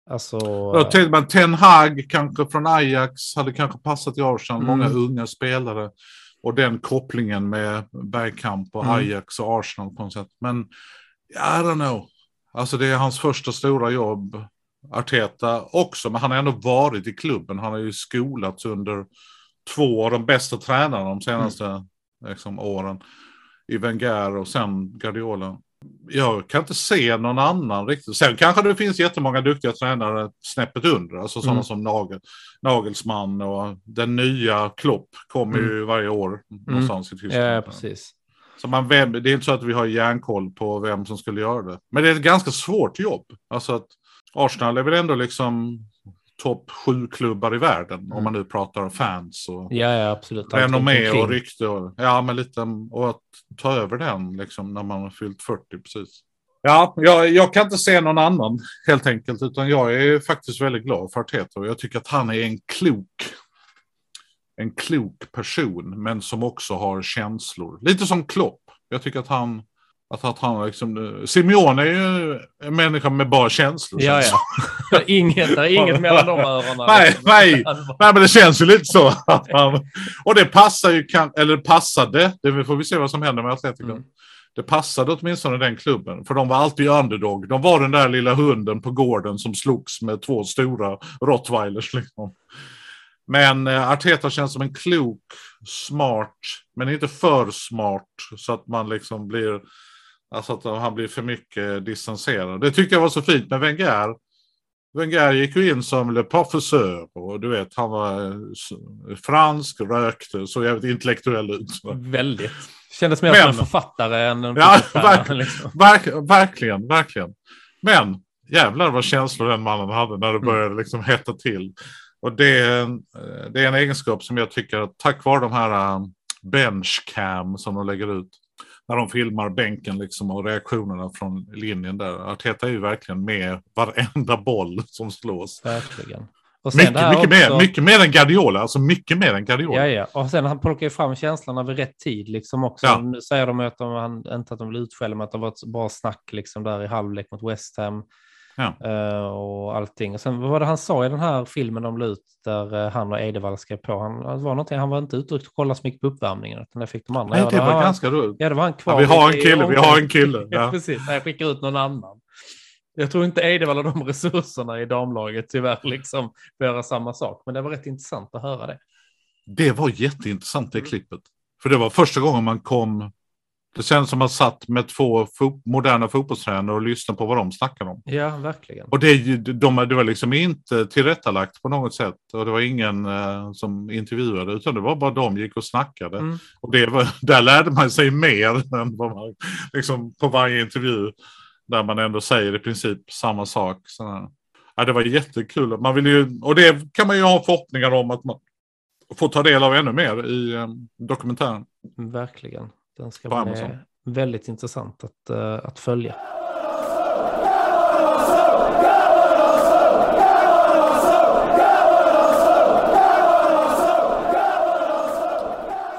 Alltså, Då tänkte man Ten Hag kanske från Ajax hade kanske passat i Arsenal. Mm. Många unga spelare. Och den kopplingen med Bergkamp och Mm. Ajax och Arsenal på något sätt. Men I don't know. Alltså det är hans första stora jobb. Arteta också, men han har ändå varit i klubben. Han har ju skolats under två av de bästa tränarna de senaste liksom, åren. I Wenger och sen Guardiola. Jag kan inte se någon annan riktigt. Sen kanske det finns jättemånga duktiga tränare snäppet under. Alltså sådana Mm. som Nagel, Nagelsmann och den nya Klopp kommer ju varje år någonstans i Tyskland. Mm. ja, precis. Så man, det är inte så att vi har järnkoll på vem som skulle göra det. Men det är ett ganska svårt jobb. Alltså att Arsenal är väl ändå liksom topp sju klubbar i världen. Mm. Om man nu pratar fans och Ja, ja absolut. Renommé och rykte. Och, ja, men lite, och att ta över den liksom när man har fyllt 40 precis. Ja, jag, jag kan inte se någon annan helt enkelt. Utan jag är faktiskt väldigt glad för Arteta. Och jag tycker att han är en klok en klok person, men som också har känslor. Lite som Klopp. Jag tycker att han, att, att han liksom, Simeone är ju en människa med bara känslor. Ja, ja. inget, det är inget mellan de öronen. Nej, nej. Nej, men det känns ju lite så. Och det passar ju, eller passade, det får vi se vad som händer med Atletico. Mm. Det passade åtminstone den klubben, för de var alltid underdog. De var den där lilla hunden på gården som slogs med två stora rottweilers. Liksom. Men eh, Arteta känns som en klok, smart, men inte för smart så att man liksom blir Alltså att han blir för mycket distanserad. Det tyckte jag var så fint med Wenger. Wenger gick ju in som le professeur och du vet han var eh, fransk, rökte, så jävligt intellektuell ut. Väldigt. Kändes mer Men- som en författare än en Ja, verkligen. liksom. Verk, verkligen, verkligen. Men jävlar vad känslor den mannen hade när Mm. det började liksom hetta till. Och det är, en, eh, det är en egenskap som jag tycker att tack vare de här um, benchcam som de lägger ut. När de filmar bänken liksom och reaktionerna från linjen där. Arteta är ju verkligen med varenda boll som slås. Verkligen. Och Mycket, mycket, också- mer, mycket mer än Guardiola. Alltså mycket mer än Guardiola. Ja, ja. Och sen han plockar ju fram känslorna vid rätt tid liksom också. Ja. Nu säger de ju att de, han, inte att de blir utskällda, men att det var ett bra snack liksom där i halvlek mot West Ham. Ja. eh, och allting. Och sen vad var det han sa i den här filmen de la ut där eh, han och Eidevall skrev på? Han, det var någonting, han var inte ute och kollade så mycket på uppvärmningen, utan det fick de andra Nej, det var han, ganska roligt. Ja, det var han kvar. Ja, vi har en kille, vi har en kille. Ja. precis. Jag skickar ut någon annan. Jag tror inte Eidevall har de resurserna i damlaget tyvärr, liksom, för att göra samma sak. Men det var rätt intressant att höra det. Det var jätteintressant det klippet. För det var första gången man kom. Det kändes som man satt med två fo moderna fotbollstränare och lyssnade på vad de snackade om. Ja, verkligen. Och det, de, det var liksom inte tillrättalagt på något sätt. Och det var ingen eh, som intervjuade utan det var bara de gick och snackade. Mm. Och det var, där lärde man sig mer än vad man, liksom på varje intervju. Där man ändå säger i princip samma sak. Så, ja, det var jättekul. Man vill ju, och det kan man ju ha förhoppningar om att man får ta del av ännu mer i eh, dokumentären. Verkligen. Den ska bli Amazon. väldigt intressant att, eh, att följa.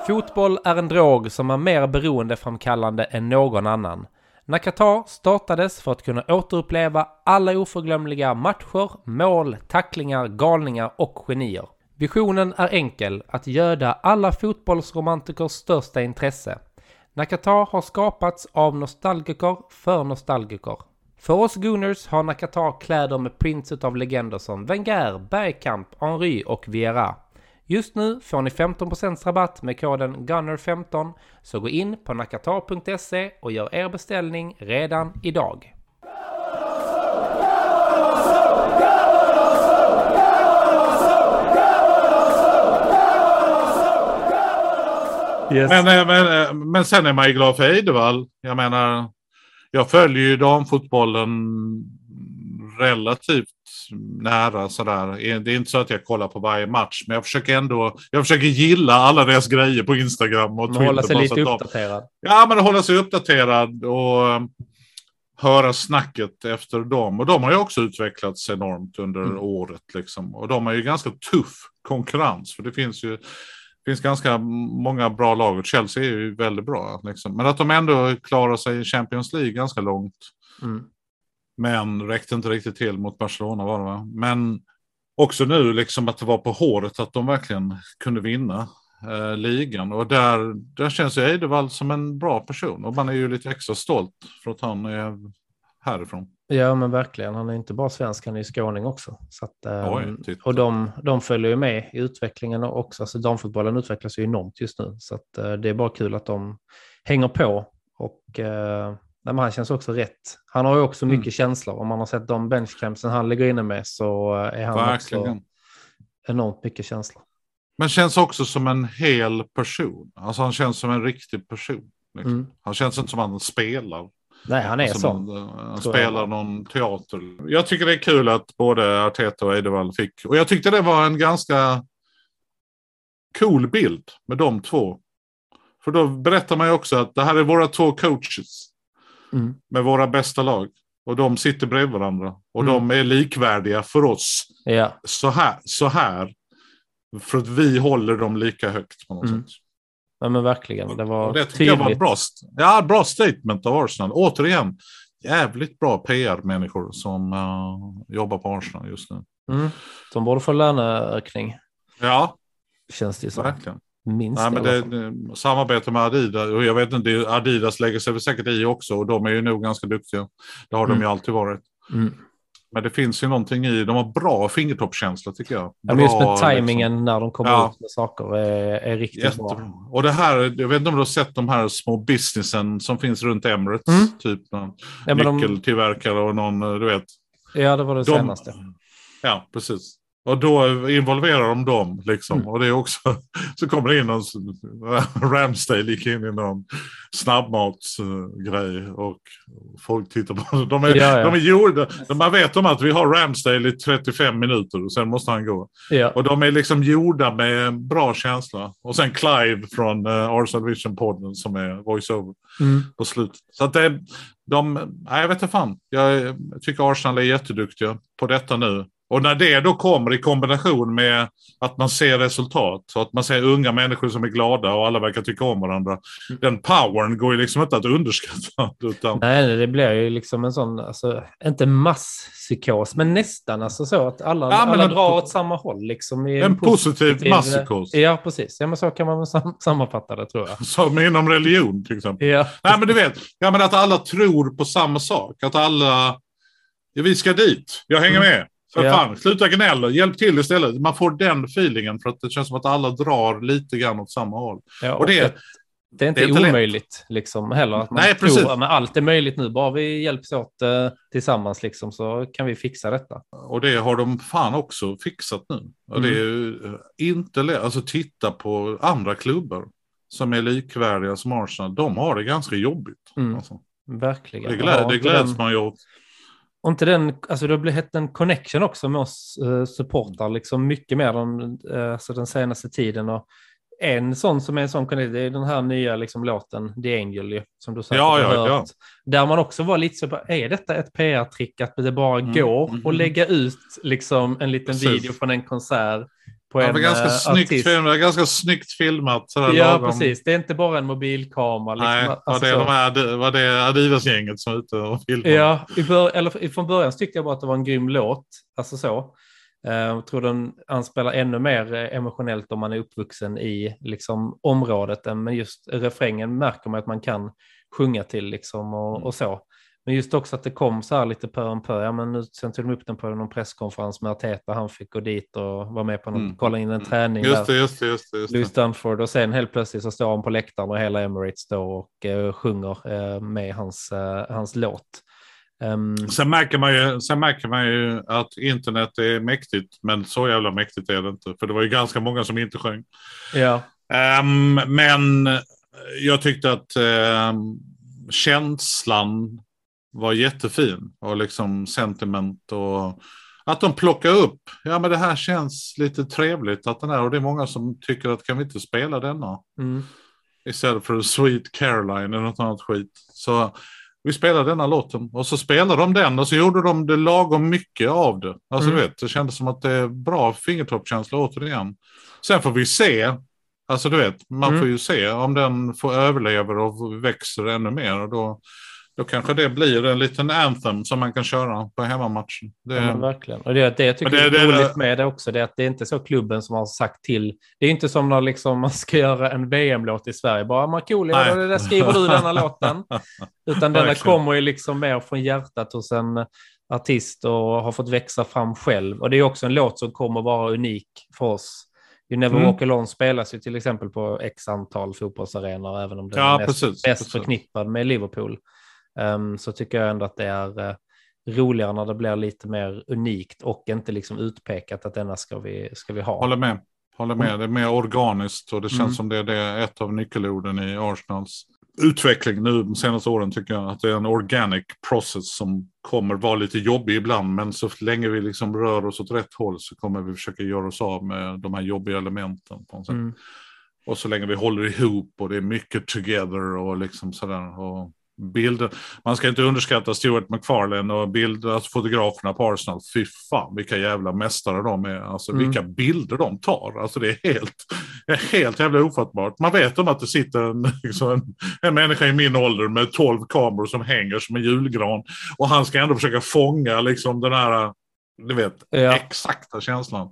Fotboll är en drog som är mer beroendeframkallande än någon annan. När Qatar startades för att kunna återuppleva alla oförglömliga matcher, mål, tacklingar, galningar och genier. Visionen är enkel, att göda alla fotbollsromantikers största intresse. Nakata har skapats av nostalgiker för nostalgiker. För oss Gooners har Nakata kläder med prints av legender som Wenger, Bergkamp, Henry och Vieira. Just nu får ni 15% rabatt med koden GUNNER15 så gå in på nakata.se och gör er beställning redan idag. Yes. Men, eh, men, eh, men sen är man ju glad för Eidevall. Jag menar, jag följer ju damfotbollen relativt nära sådär. Det är inte så att jag kollar på varje match, men jag försöker ändå, jag försöker gilla alla deras grejer på Instagram och Man håller sig lite uppdaterad. Ja, men hålla sig uppdaterad och eh, höra snacket efter dem. Och de har ju också utvecklats enormt under Mm. året. Liksom. Och de har ju ganska tuff konkurrens. För det finns ju det finns ganska många bra lag och Chelsea är ju väldigt bra. Liksom. Men att de ändå klarar sig i Champions League ganska långt. Mm. Men räckte inte riktigt till mot Barcelona var det va? Men också nu liksom att det var på håret att de verkligen kunde vinna eh, ligan. Och där, där känns ju Eidevall som en bra person. Och man är ju lite extra stolt för att han är härifrån. Ja, men verkligen. Han är inte bara svensk, han är ju skåning också. Så att, ehm, Oj, och de, de följer ju med i utvecklingen också. Alltså, damfotbollen utvecklas ju enormt just nu. Så att, eh, det är bara kul att de hänger på. Och eh, han känns också rätt. Han har ju också Mm. mycket känslor. Om man har sett de benchcampsen han ligger inne med så eh, är han också Verkligen. enormt mycket känslor. Men känns också som en hel person. Alltså han känns som en riktig person. Liksom. Mm. Han känns inte som att han spelar. Nej, han är Alltså, sån. eh, Han tror jag. spelar någon teater. Jag tycker det är kul att både Arteta och Eidevall fick. Och jag tyckte det var en ganska cool bild med de två. För då berättar man ju också att det här är våra två coaches Mm. med våra bästa lag. Och de sitter bredvid varandra. Och Mm. de är likvärdiga för oss Ja, så här, så här. För att vi håller dem lika högt på något Mm. sätt. Ja, men verkligen. Det var det tycker jag var tydligt. bra, ja, bra statement av Arsenal. Återigen, jävligt bra PR-människor som eh, jobbar på Arsenal just nu. Mm. De borde få löneökning, Ja, känns det som. verkligen. Minst Nej, men det, det, samarbete med Adidas, och jag vet inte, Adidas lägger sig väl säkert i också och de är ju nog ganska duktiga. Det har de Mm. ju alltid varit. Mm. Men det finns ju någonting i, de har bra fingertoppskänsla tycker jag. Ja, men just med Bra, liksom. tajmingen när de kommer Ja. ut med saker är, är riktigt Jättebra. bra. Och det här, jag vet inte om du har sett de här små businessen som finns runt Emirates. Mm. Typ någon Ja, nyckeltillverkare och någon, eh, du vet. ja, det var det De- senaste. Ja, precis. Och då involverar de dem liksom. Mm. Och det är också, så kommer det in någon, Ramsdale gick in i någon snabbmatsgrej och folk tittar på de är, Ja, ja. de är gjorda, man vet om att vi har Ramsdale i 35 minuter och sen måste han gå. Ja. Och de är liksom gjorda med bra känsla. Och sen Clive från uh, Arsenal Vision-podden som är voiceover Mm. på slutet. Så att det, de, nej, jag vet inte fan. Jag tycker Arsenal är jätteduktiga på detta nu. Och när det då kommer i kombination med att man ser resultat och att man ser unga människor som är glada och alla verkar tycka om varandra. Den powern går ju liksom inte att underskatta. Utan, Nej, det blir ju liksom en sån, alltså, inte masspsykos, men nästan alltså så att alla, Ja, alla en- drar åt samma håll. Liksom, i en positiv masspsykos. Ja, precis. Ja, men så kan man sam sammanfatta det, tror jag. Som inom religion till exempel. Ja, Nej men du vet, ja, men att alla tror på samma sak. Att alla, ja, vi ska dit, jag hänger med. För Ja. fan, sluta gnälla, hjälp till istället. Man får den feelingen för att det känns som att alla drar lite grann åt samma håll. ja, Och det- det är inte det är inte lätt. omöjligt liksom, heller. Att man Nej, tror precis. att allt är möjligt nu, bara vi hjälps åt eh, tillsammans liksom, så kan vi fixa detta. Och det har de fan också fixat nu. Och det är eh, inte lätt. Alltså titta på andra klubbar som är likvärdiga som Arsenal. De har det ganska jobbigt. Mm. Alltså. Verkligen. Det, glä, det gläds den- man ju åt. Och inte den, alltså det har blivit en connection också med oss eh, supportrar, liksom mycket mer den, eh, alltså den senaste tiden. Och en sån som är en sån connection, det är den här nya liksom, låten, The Angel, ju, som du säkert Ja, har ja, hört. ja. Där man också var lite så, är detta ett PR-trick att det bara Mm, går mm, och mm. lägga ut liksom en liten Precis. video från en konsert på Det en var ganska, eh, snyggt artist? film, ganska snyggt filmat. Sådär Ja, lagom. precis. Det är inte bara en mobilkamera. Liksom. Nej, var Alltså det, så. de här, var det Adidas-gänget som var ute och filmade? Ja, i bör, eller från början tyckte jag bara att det var en grym låt. Alltså så. Eh, Jag tror den anspelar ännu mer eh, emotionellt om man är uppvuxen i liksom, området. Men just refrängen märker man att man kan sjunga till liksom, och, Mm. och så. Men just också att det kom så här lite pö om pö. Ja, men nu, sen tog de upp den på någon presskonferens med Arteta. Han fick gå dit och vara med på någon, Mm. kolla in en träning. Just det, just det. Just det, just Louis. Dunford och sen helt plötsligt så står han på läktaren och hela Emirates står och eh, sjunger eh, med hans, eh, hans låt. Ehm, Sen märker, man ju, sen märker man ju att internet är mäktigt, men så jävla mäktigt är det inte. För det var ju ganska många som inte sjöng. ja. Ehm, men jag tyckte att ehm, känslan var jättefin och liksom sentiment och att de plockar upp. Ja, men det här känns lite trevligt att den är och det är många som tycker att kan vi inte spela denna Mm. istället för Sweet Caroline eller något annat skit. Så vi spelade denna låten och så spelade de den och så gjorde de det lagom mycket av det. Alltså Mm. du vet, det kändes som att det är bra fingertoppkänsla återigen. Sen får vi se, alltså du vet, man Mm. får ju se om den får överlever och växer ännu mer. Och då, då kanske det blir en liten anthem som man kan köra på hemmamatchen. Det, Ja, verkligen. Och det, det jag tycker det- är det- roligt med det också, det är att det är inte så klubben som har sagt till. Det är inte som när liksom man ska göra en VM-låt i Sverige. Bara, Markoolio, där skriver du denna låten. Utan denna kommer ju liksom mer från hjärtat hos en artist och har fått växa fram själv. Och det är också en låt som kommer vara unik för oss. You Never Mm. Walk Alone spelas ju till exempel på x antal fotbollsarenor, även om den Ja, är mest, precis, mest precis. förknippad med Liverpool. Ehm, så tycker jag ändå att det är eh, roligare när det blir lite mer unikt och inte liksom utpekat att denna ska vi, ska vi ha. Håller med. Håller med. Det är mer organiskt och det känns Mm. som det är det, ett av nyckelorden i Arsenals utveckling nu de senaste åren tycker jag. Att det är en organic process som kommer vara lite jobbig ibland. Men så länge vi liksom rör oss åt rätt håll så kommer vi försöka göra oss av med de här jobbiga elementen. På något sätt. Mm. Och så länge vi håller ihop och det är mycket together och liksom sådär. Och bilder. Man ska inte underskatta Stuart McFarlane och bild, alltså fotograferna på Arsenal. Fy fan vilka jävla mästare de är. Alltså Mm. vilka bilder de tar. Alltså det är helt, helt jävla ofattbart. Man vet om att det sitter en, liksom en, en människa i min ålder med 12 kameror som hänger som en julgran. Och han ska ändå försöka fånga liksom den här, du vet, Ja. exakta känslan.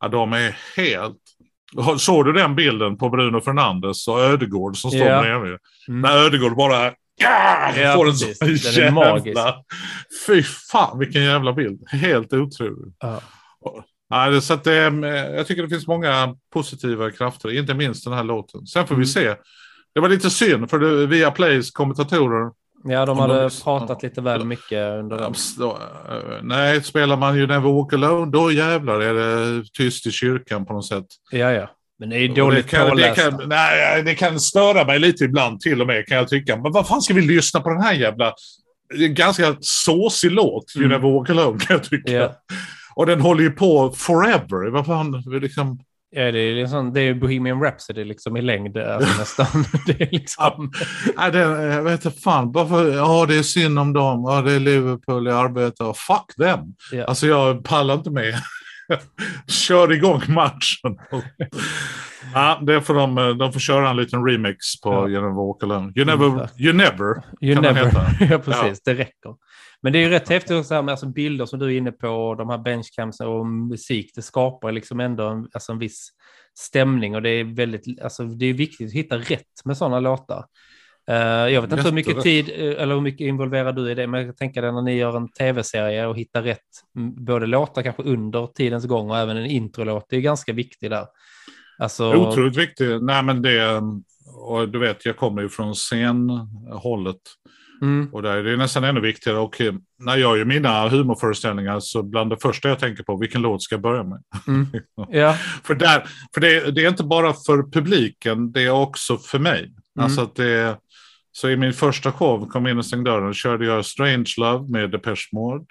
Ja, de är helt... Såg du den bilden på Bruno Fernandes och Ödegård som står Ja. bredvid? Mm. När Ödegård bara Ja, Ja, får en precis. sån Den är jävla... magisk. Fy fan vilken jävla bild. Helt otrolig. Ja. Ja, så att det, är- jag tycker det finns många positiva krafter, inte minst den här låten. Sen får vi Mm. se. Det var lite synd, för det, via Plays kommentatorer Ja, de hade de- pratat lite väl mycket under den. Då, nej, spelar man ju Never Walk Alone, då jävlar är det tyst i kyrkan på något sätt. Ja, ja. Men det är dåligt det kan, det, påläst. kan, nej, det kan störa mig lite ibland till och med kan jag tycka. Men vad fan ska vi lyssna på den här jävla... Det ganska såsig låt, You Mm. Never Walk Alone kan jag tycka. Ja. Och den håller ju på forever. Vad fan, liksom... Ja, det är liksom, det är Bohemian Rhapsody liksom i längd alltså nästan. Det är liksom... Nej, det, jag vet inte fan. Varför, ja, det är synd om dem. Ja, det är Liverpool arbete. Och fuck them. Ja. Alltså jag pallar inte med. Kör igång matchen. ja, det får de, de får köra en liten remix på Ja. You Never Walk Alone. You never, you never You never. ja, precis. Det räcker. Men det är ju rätt häftigt också här med alltså bilder som du är inne på, de här benchcamsen och musik. Det skapar liksom ändå en, alltså en viss stämning och det är väldigt, alltså det är viktigt att hitta rätt med sådana låtar. Eh, jag vet inte hur mycket tid eh, eller hur mycket involverad du är i det, men jag tänka dig när ni gör en tv-serie och hittar rätt, både låtar kanske under tidens gång och även en introlåt, det är ganska viktigt där. Alltså, Otroligt viktigt. Nej, men det, och du vet, jag kommer ju från scenhållet. mm, Och där är det nästan ännu viktigare. Och eh, när jag gör mina humorföreställningar så bland det första jag tänker på, vilken låt ska jag börja med? mm, ja, För, där, för det, det är inte bara för publiken, det är också för mig. Mm. Alltså att det, så i min första show, kom in och stängde dörren, körde jag Strange Love med Depeche Mode.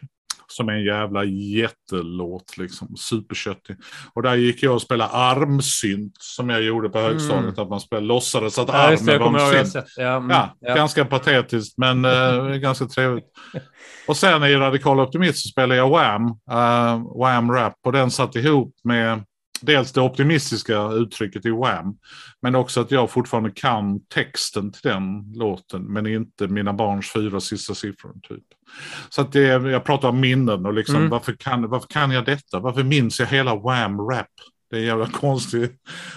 Som är en jävla jättelåt, liksom, superköttig. Och där gick jag och spelade armsynt, som jag gjorde på högstadiet. Att man spelade, låtsades att Mm. ja armen var en synt. Ja, mm, Ja, ja. ganska patetiskt, men eh, ganska trevligt. Och sen i Radikal Optimist så spelade jag Wham, uh, Wham Rap, och den satt ihop med dels det optimistiska uttrycket i Wham, men också att jag fortfarande kan texten till den låten, men inte mina barns fyra sista siffror. Typ. Så att det, jag pratar om minnen och liksom, Mm. varför, kan, varför kan jag detta? Varför minns jag hela Wham Rap? Det är jävla konstigt.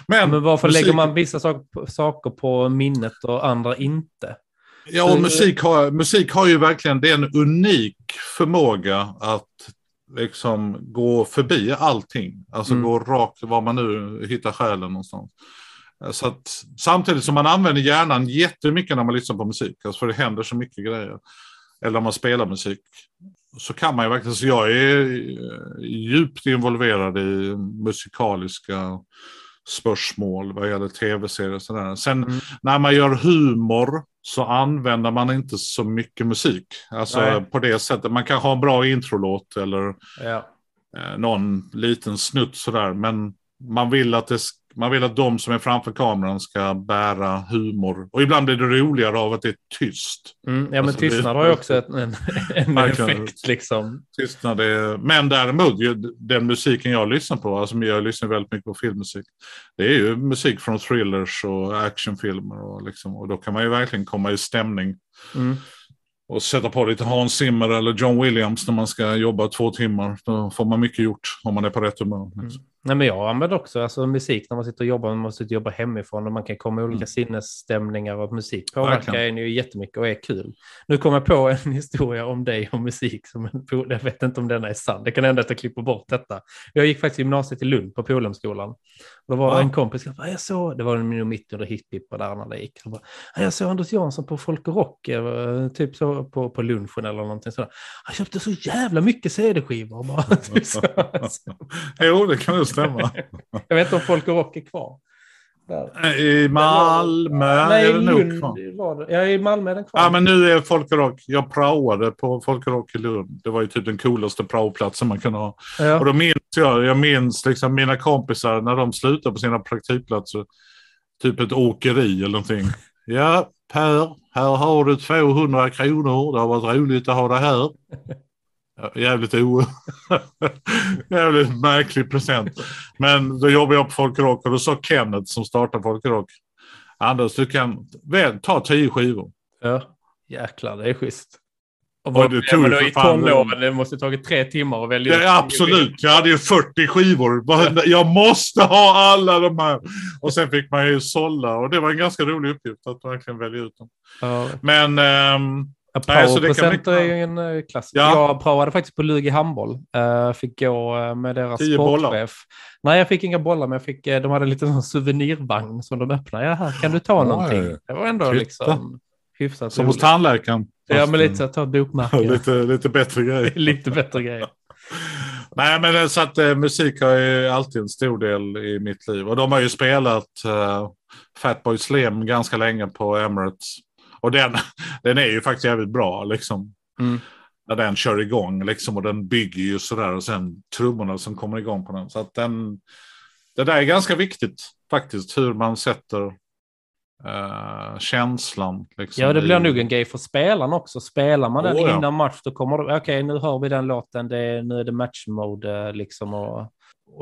Men, Men varför musik- lägger man vissa saker på, saker på minnet och andra inte? Ja, och musik har, musik har ju verkligen, det är en unik förmåga att liksom gå förbi allting. Alltså Mm. gå rakt var man nu hittar själen någonstans. Så att, samtidigt som man använder hjärnan jättemycket när man lyssnar på musik, alltså för det händer så mycket grejer. Eller när man spelar musik. Så kan man ju verkligen, så jag är eh, djupt involverad i musikaliska spörsmål vad gäller tv-serier och sådär. Sen Mm. när man gör humor så använder man inte så mycket musik. Alltså Nej. på det sättet. Man kan ha en bra introlåt eller Ja. eh, någon liten snutt sådär. Men man vill, att det, man vill att de som är framför kameran ska bära humor. Och ibland blir det roligare av att det är tyst. Mm, ja, men Alltså, det- tystnad har ju också en, en effekt liksom. Tystnad är, men däremot, ju, den musiken jag lyssnar på, alltså jag lyssnar väldigt mycket på filmmusik. Det är ju musik från thrillers och actionfilmer. Och, liksom, och då kan man ju verkligen komma i stämning. Mm. Och sätta på lite Hans Zimmer eller John Williams när man ska jobba två timmar. Då får man mycket gjort om man är på rätt humör. liksom. Nej, men jag använder också alltså, musik när man sitter och jobbar, man måste jobba hemifrån och man kan komma i olika Mm. sinnesstämningar och musik påverkar en ju jättemycket och är kul. Nu kom jag på en historia om dig och musik, som jag vet inte om denna är sann, det kan hända att jag klipper bort detta. Jag gick faktiskt gymnasiet i Lund på Polhemskolan. Då var det en kompis, som bara, jag såg, det var nog mitt under hipp där när det gick. Jag, bara, "Ja, jag såg Anders Jansson på Folk och Rock, eh, typ så på, på lunchen eller någonting sådär. Han köpte så jävla mycket CD-skivor. bara." Typ så. Jo, det kan ju stämma. Jag vet inte om Folk och Rock är kvar. Där. I Malmö Nej, är det nog Lund kvar. var det. Ja, i Malmö är den kvar. Ja, men nu är Folk och Rock. Jag praoade på Folk och Rock i Lund. Det var ju typ den coolaste praoplatsen man kunde ha. Och ja. då minns jag, jag minns liksom mina kompisar när de slutade på sina praktikplatser. Typ ett åkeri eller någonting. Ja, Per, här har du 200 kronor. Det har varit roligt att ha det här. Jävligt o... Jävligt märklig present. Men då jobbade jag på Folk och då sa Kenneth som startade Folk och Rock. Anders, du kan väl ta tio skivor. ja, jäklar, det är schysst. Och Och det tog för I tonåren, det måste tagit tre timmar att välja ut. Ja, absolut, jag hade ju 40 skivor. Jag måste ha alla de här. Och sen fick man ju sålla och det var en ganska rolig uppgift att verkligen välja ut dem. Ja. Men ehm, Ja, mycket- är ju en uh, klassiker. Ja. Jag praoade faktiskt på Lugi handboll. Uh, fick gå eh, med deras Tio bollar. sportchef. Nej, jag fick inga bollar, men jag fick, eh, de hade lite sån souvenirvagn som de öppnade. Ja, här kan du ta Oj. någonting. Det var ändå Titta. liksom hyfsat som hos tandläkaren. Ja, men lite så att ta ett bokmärke. lite, lite bättre grej. lite bättre grejer. Nej, men så att eh, musik har ju alltid en stor del i mitt liv. Och de har ju spelat eh, Fatboy Slim ganska länge på Emirates. Och den, den är ju faktiskt jävligt bra liksom. Mm. När den kör igång liksom. Och den bygger ju sådär. Och sen trummorna som kommer igång på den. Så att den, det där är ganska viktigt faktiskt. Hur man sätter eh, känslan. Liksom, Ja, det blir i- nog en grej för spelarna också. Spelar man den ja. innan match, då kommer det, okej, nu hör vi den låten, det är, nu är det matchmode liksom. Och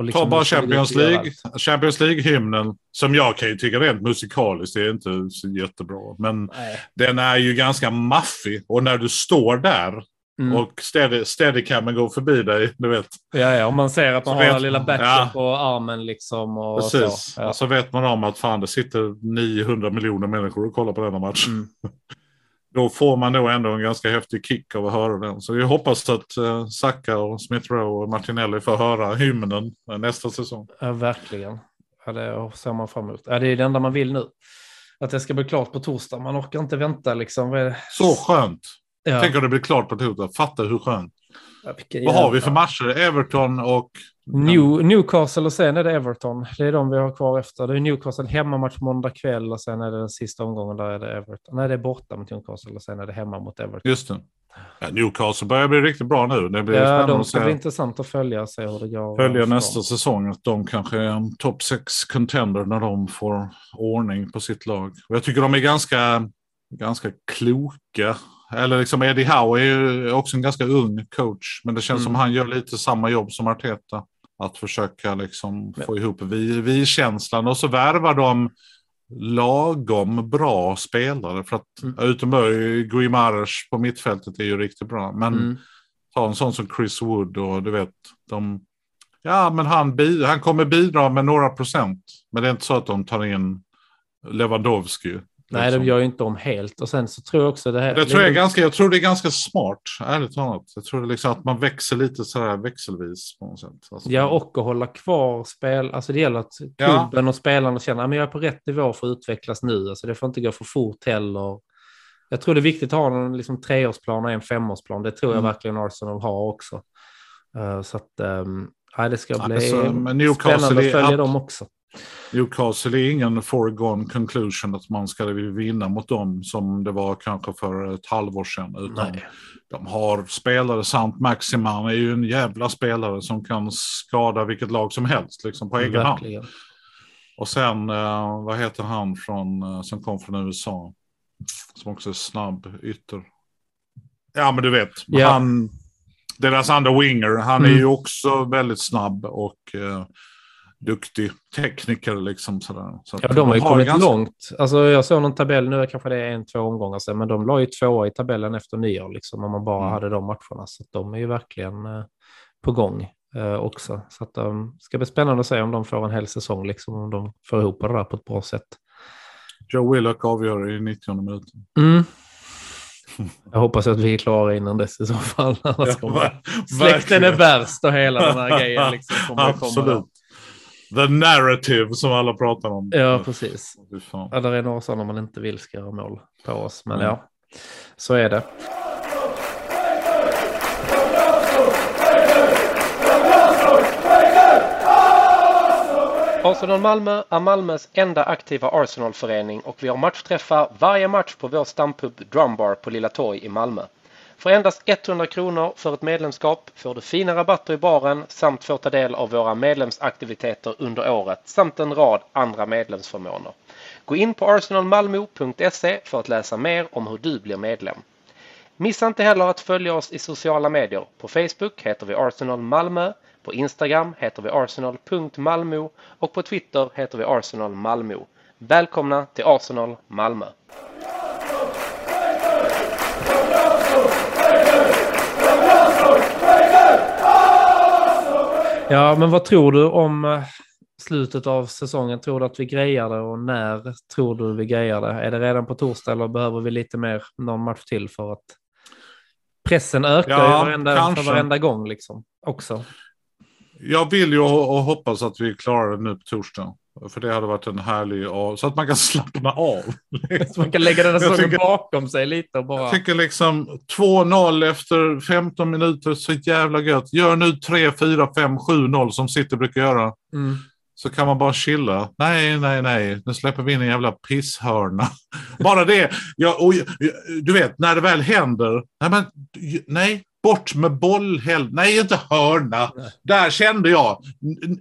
liksom, Ta bara Champions League. Champions League-hymnen. Som jag kan ju tycka rent musikaliskt är inte så jättebra. Men Nej. den är ju ganska maffig. Och när du står där Mm. och steady, steadycamen går förbi dig, du vet. Ja, ja, om man ser att man Så har vet- den lilla batchen ja. på armen liksom. Och Precis. Så. Ja. Så vet man om att fan det sitter 900 miljoner människor och kollar på denna match. Mm. Då får man nog ändå en ganska häftig kick av att höra den. Så jag hoppas att uh, Saka och Smith Rowe och Martinelli får höra hymnen eh, nästa säsong. Ja, verkligen. Ja, det ser man fram emot. Ja, det är det enda man vill nu. Att det ska bli klart på torsdag. Man orkar inte vänta liksom. Så skönt. Ja. Tänk om det blir klart på torsdag. Fatta hur skönt. Vad har vi för matcher? Everton och... New, Newcastle och sen är det Everton. Det är de vi har kvar efter. Det är Newcastle hemmamatch måndag kväll och sen är det den sista omgången där är det Everton. Nej, det är borta mot Newcastle och sen är det hemma mot Everton. Just det. Ja, Newcastle börjar bli riktigt bra nu. Det blir Ja, spännande de ska bli intressant att följa och se hur det går. Följa nästa säsong. Att de kanske är en topp 6 contender när de får ordning på sitt lag. Och jag tycker de är ganska, ganska kloka. Eller liksom Eddie Howe är ju också en ganska ung coach. Men det känns Mm. som han gör lite samma jobb som Arteta. Att försöka liksom Ja. få ihop vi, vi-känslan. Och så värvar de lagom bra spelare. För att Mm. Utenberg, Guimaraes på mittfältet är ju riktigt bra. Men Mm. ta en sån som Chris Wood och du vet, de... Ja, men han, han kommer bidra med några procent. Men det är inte så att de tar in Lewandowski. Nej, liksom. de gör ju inte om helt. Och sen så tror jag också det här... Det tror jag, är ganska, jag tror det är ganska smart, ärligt talat. Jag tror det liksom att man växer lite sådär växelvis på något sätt. Alltså, Ja, och att hålla kvar spel. Alltså det gäller att Ja. klubben och spelarna känner att jag är på rätt nivå för att utvecklas nu. Alltså det får inte gå för fort heller. Jag tror det är viktigt att ha en liksom, treårsplan och en femårsplan. Det tror jag Mm. verkligen Arsenal har också. Eh, så att um, ja, det ska bli Alltså, men Newcastle spännande att följa dem också. Newcastle är ingen foregone conclusion att man ska vinna mot dem som det var kanske för ett halvår sedan. Utan Nej. De har spelare, Sant Maximan är ju en jävla spelare som kan skada vilket lag som helst liksom på egen hand. Och sen, eh, vad heter han från, eh, som kom från USA? Som också är snabb ytter. Ja, men du vet. Ja. Han, deras andra winger, han är Mm. ju också väldigt snabb och eh, duktig tekniker liksom sådär. Så Ja, de har ju kommit ganska- långt. Alltså, jag såg någon tabell, nu kanske det är en, två omgångar sedan, men de la ju tvåa i tabellen efter nyår, liksom, om man bara Mm. hade de matcherna. Så de är ju verkligen eh, på gång eh, också. Så att de ska bli spännande att se om de får en hel säsong, liksom, om de får ihop det där på ett bra sätt. Joe Willock avgör i 90 minuten. Mm. Jag hoppas att vi är klara innan dess i så fall. Annars kommer ver- släkten är värst och hela den här grejen. Liksom, kommer komma Absolut. The narrative som alla pratar om. Ja, precis. Ja, där är några sådana man inte vill ska göra mål på oss, men Mm. ja, så är det. Arsenal Malmö är Malmös enda aktiva Arsenal-förening och vi har matchträffar varje match på vår stampub Drumbar på Lilla Torg i Malmö. För endast 100 kronor för ett medlemskap får du fina rabatter i baren samt får ta del av våra medlemsaktiviteter under året samt en rad andra medlemsförmåner. Gå in på arsenalmalmo.se för att läsa mer om hur du blir medlem. Missa inte heller att följa oss i sociala medier. På Facebook heter vi Arsenal Malmö, på Instagram heter vi arsenal.malmo och på Twitter heter vi Arsenal Malmö. Välkomna till Arsenal Malmö! Ja, men vad tror du om eh, slutet av säsongen? Tror du att vi grejar det och när tror du vi grejar det? Är det redan på torsdag eller behöver vi lite mer någon match till för att pressen ökar Ja, ju varenda, för varenda gång liksom också. Jag vill ju och hoppas att vi klarar det nu på torsdag. För det hade varit en härlig av, så att man kan slappna av. Så man kan lägga den här tycker- bakom sig lite och bara... Jag tycker liksom 2-0 efter 15 minuter, så jävla gött. Gör nu 3, 4, 5, 7-0 som City brukar göra. Mm. Så kan man bara chilla. Nej, nej, nej. Nu släpper vi in en jävla pisshörna. Bara det. Ja, och, du vet, när det väl händer. Nej, men, nej bort med boll. Nej, inte hörna. Nej. Där kände jag.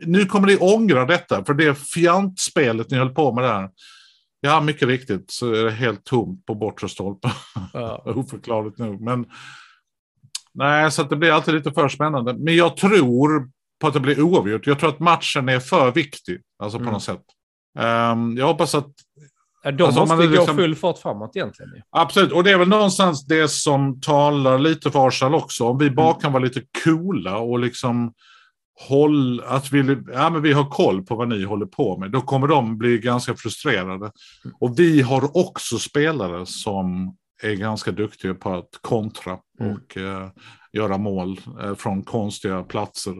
Nu kommer ni ångra detta. För det fjantspelet ni höll på med där. Ja, mycket riktigt så är det helt tomt på bortre stolpen. Ja. Oförklarligt nog. Men nej, så det blir alltid lite för spännande. Men jag tror på att det blir oavgjort. Jag tror att matchen är för viktig. Alltså på Mm. något sätt. Ehm, jag hoppas att de Alltså, måste man gå liksom- full fart framåt egentligen. Absolut, och det är väl någonstans det som talar lite för Arsenal också. Om vi bara Mm. kan vara lite coola och liksom håll, att vi, ja, men vi har koll på vad ni håller på med. Då kommer de bli ganska frustrerade. Och vi har också spelare som är ganska duktiga på att kontra Mm. och eh, göra mål eh, från konstiga platser.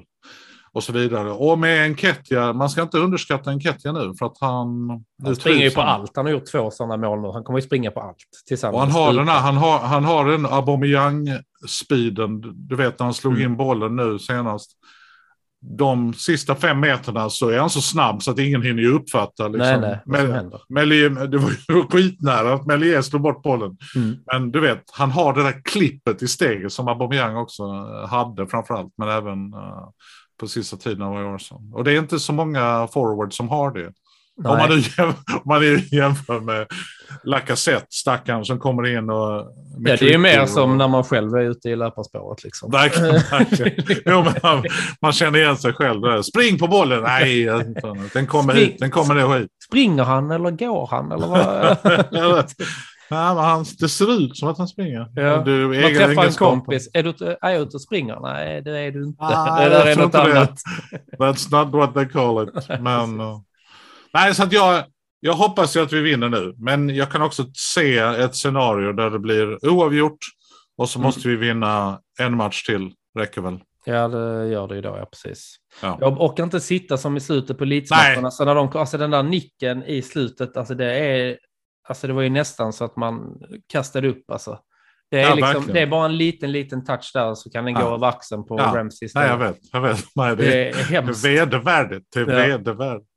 Och så vidare. Och med Enketia, man ska inte underskatta Enketia nu för att han... Han springer ju på allt. Han har gjort två sådana mål nu. Han kommer ju springa på allt tillsammans. Och han har den här, han har, han har den Aubameyang-speeden. Du vet när han slog Mm. in bollen nu senast. De sista fem meterna så är han så snabb så att ingen hinner ju uppfatta. Liksom. Nej, nej, Mel- det var ju skitnära att Melier slog bort bollen. Mm. Men du vet, han har det där klippet i steget som Aubameyang också hade framförallt. Men även eh, på sista tiden av Arsenal. Och det är inte så många forwards som har det. Om man, nu jäm, om man nu jämför med Lacazette, stackaren som kommer in och... Ja, det är ju mer kryckor som och- när man själv är ute i löparspåret. Liksom. Verkligen. Jo, man, man känner igen sig själv. där. Spring på bollen! Nej, den kommer Spring. hit. Den kommer ner hit. Springer han eller går han? Eller vad? Ja, men han, det ser ut som att han springer. Ja. Du, Man träffar en kompis. Är du, ute- är jag ute och springer? Nej, det är du inte. Ah, det där är något inte det. annat. That's not what they call it. Men, uh, nej, så att jag, jag hoppas ju att vi vinner nu. Men jag kan också se ett scenario där det blir oavgjort. Och så Mm. måste vi vinna en match till. Räcker väl. Ja, det gör det ju då, ja precis. Ja. Jag orkar inte sitta som i slutet på Leeds-matcherna. Så när de, alltså den där nicken i slutet, alltså det är, alltså det var ju nästan så att man kastade upp alltså. Det är, Ja, liksom, det är bara en liten, liten touch där så kan den Ja. gå över axeln på Ja. Ramsey Nej, jag vet. Jag vet. Nej, det, Det är hemskt. vedervärdigt. Det är Ja. vedervärdigt.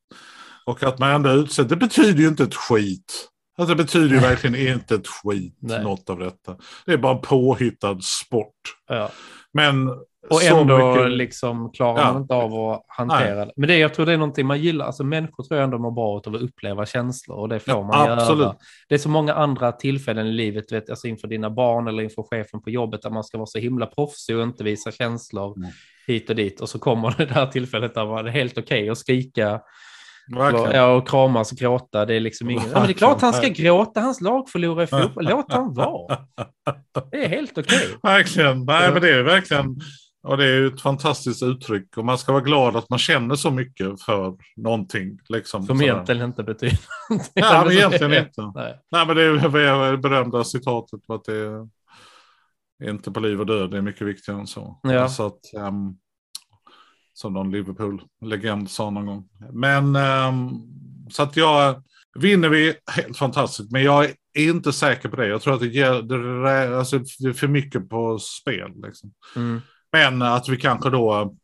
Och att man ändå utsätter, det betyder ju inte ett skit. Alltså, det betyder ju verkligen inte ett skit, Nej. något av detta. Det är bara en påhittad sport. Ja. Men Och ändå mycket- liksom klarar Ja. man inte av att hantera det. Men det, jag tror det är någonting man gillar. Alltså människor tror jag ändå mår bra av att uppleva känslor och det får Ja, man absolut. göra. Det är så många andra tillfällen i livet, vet, alltså inför dina barn eller inför chefen på jobbet, där man ska vara så himla proffsig och inte visa känslor Mm. hit och dit. Och så kommer det där tillfället där man- är helt okej att skrika Verkligen. ja, och kramas och gråta. Det är liksom ingen... Ja, men det är klart han ska gråta, hans lag förlorar i fotboll. Låt han vara. Det är helt okej. Verkligen. Nej, men det är verkligen. Och det är ju ett fantastiskt uttryck. Och man ska vara glad att man känner så mycket för någonting. Liksom, Som sådär. egentligen inte betyder någonting. Ja, men egentligen inte. Nej. Nej, men det är det berömda citatet på att det är inte på liv och död, det är mycket viktigare än så. Ja. Så att, ehm, som någon Liverpool-legend sa någon gång. Men ehm, så att jag, vinner vi, helt fantastiskt. Men jag är inte säker på det. Jag tror att det, ger, det, är- alltså, det är för mycket på spel. Liksom. Mm. Men att vi kanske då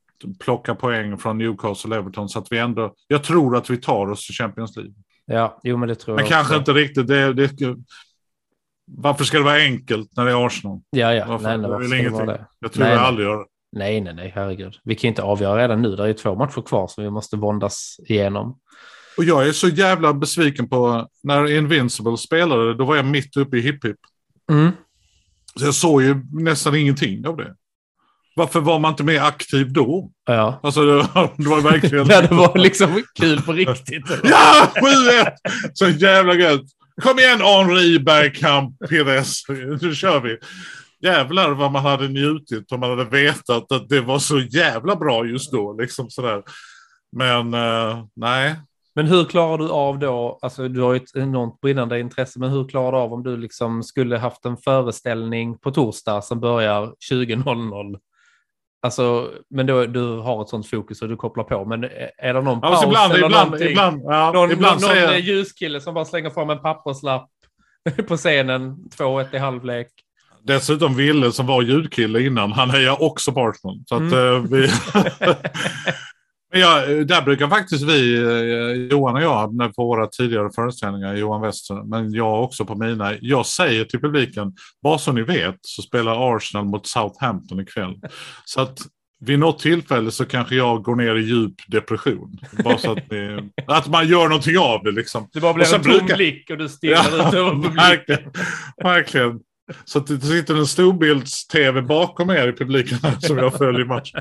plockar poäng från Newcastle och Everton så att vi ändå, jag tror att vi tar oss till Champions League. Ja, jo men det tror Men jag kanske också. inte riktigt. Det, det, varför ska det vara enkelt när det är Arsenal? Ja, ja. Varför? Nej, nej, Det är varför det ingenting. vara det? Jag tror Nej, jag aldrig gör. Nej, nej, nej, herregud. Vi kan inte avgöra redan nu. Det är ju två matcher kvar som vi måste våndas igenom. Och jag är så jävla besviken på när Invincible spelade. Då var jag mitt uppe i hipp. Mm. Så jag såg ju nästan ingenting av det. Varför var man inte mer aktiv då? Ja. Alltså det, det var verkligen... ja, det var liksom kul på riktigt. Ja, 7-1! Så jävla gött. Kom igen Henri Bergkamp Pires. Nu kör vi. jävlar vad man hade njutit om man hade vetat att det var så jävla bra just då. Liksom sådär. Men uh, nej. Men hur klarar du av då, alltså du har ju ett enormt brinnande intresse, men hur klarar du av om du liksom skulle haft en föreställning på torsdag som börjar 20.00? Alltså, men då, du har ett sånt fokus och du kopplar på. Men är det någon ja, paus ibland, eller ibland, någonting? ibland, ja, någon ibland någon säger ljuskille som bara slänger fram en papperslapp på scenen, 2-1 i halvlek. Dessutom Ville som var ljudkille innan, han hejar också Arsenal. Så att, Mm. eh, vi... Ja, där brukar faktiskt vi, eh, Johan och jag, när på våra tidigare föreställningar, Johan Wester, men jag också på mina, jag säger till publiken, bara så ni vet så spelar Arsenal mot Southampton ikväll. Så att vid något tillfälle så kanske jag går ner i djup depression. Bara så att, ni, att man gör någonting av det liksom. Det bara blir en tom brukar- blick och du stirrar ut över publiken. verkligen. verkligen. Så att det sitter en storbilds-tv bakom er i publiken som jag följer matchen.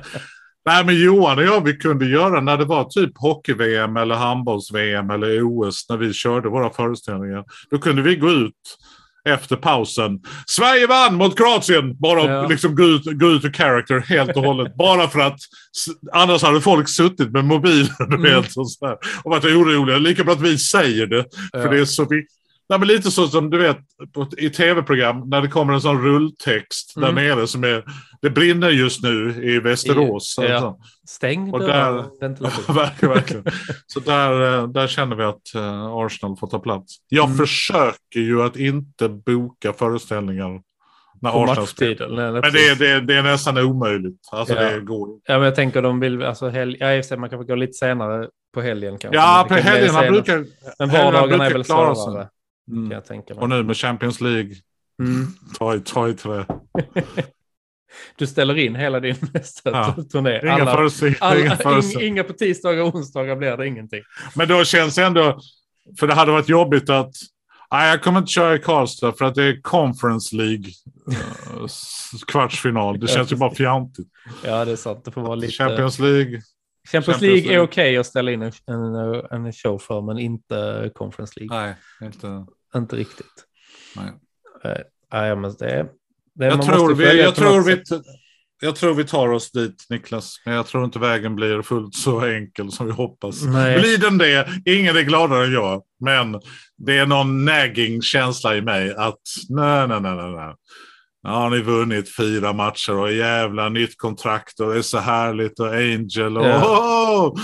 Nej, men Johan och jag, vi kunde göra när det var typ hockey-VM eller handbolls-VM eller OS när vi körde våra föreställningar. Då kunde vi gå ut efter pausen. Sverige vann mot Kroatien! Bara Ja. liksom gå ut, gå ut ur character helt och hållet. Bara för att annars hade folk suttit med mobilen Mm. och, där, och varit oroliga. Lika bra att vi säger det. För Ja. det är så viktigt. Nej, men lite så som du vet på, i tv-program när det kommer en sån rulltext Mm. där nere som är det brinner just nu i Västerås. I- ja. alltså. Stäng Och där- ventilation. Verkligen, verkligen. Så där, eh, där känner vi att eh, Arsenal får ta plats. Jag Mm. försöker ju att inte boka föreställningar när På Arsenal spelar. Nej, nej, Men det, är- det, är- det är nästan omöjligt. Alltså Ja. det går. Ja, men jag tänker de vill, alltså helg, ja, i man kanske går lite senare på helgen kanske. Ja, på helgerna brukar, Men vardagarna är brukar väl klara svårare, kan Mm. jag tänka mig. Och nu med Champions League, Mm. ta i, ta i trä. Du ställer in hela din nästa Ja. turné. Inga Alla, föreställningar. alla, inga ing, föreställningar. inga på tisdagar och onsdagar blir det ingenting. Men då känns det ändå, för det hade varit jobbigt att, nej jag kommer inte köra i Karlstad för att det är Conference League eh, kvartsfinal. Det känns ju bara fjantigt. Ja, det är sant. Det får vara lite... Champions League, Champions League är okej att ställa in en, en, en show för, men inte Conference League. nej, inte, Inte riktigt. nej. Nej, men det, det Jag tror, vi, jag, tror vi, jag tror vi tar oss dit Niklas, men jag tror inte vägen blir fullt så enkel som vi hoppas. Nej. Blir den det, ingen är gladare än jag, men det är någon nagging känsla i mig att nej, nej, nej, nej, nej. Nu har ni vunnit fyra matcher och jävla nytt kontrakt och det är så härligt och Angel och Ja. oh,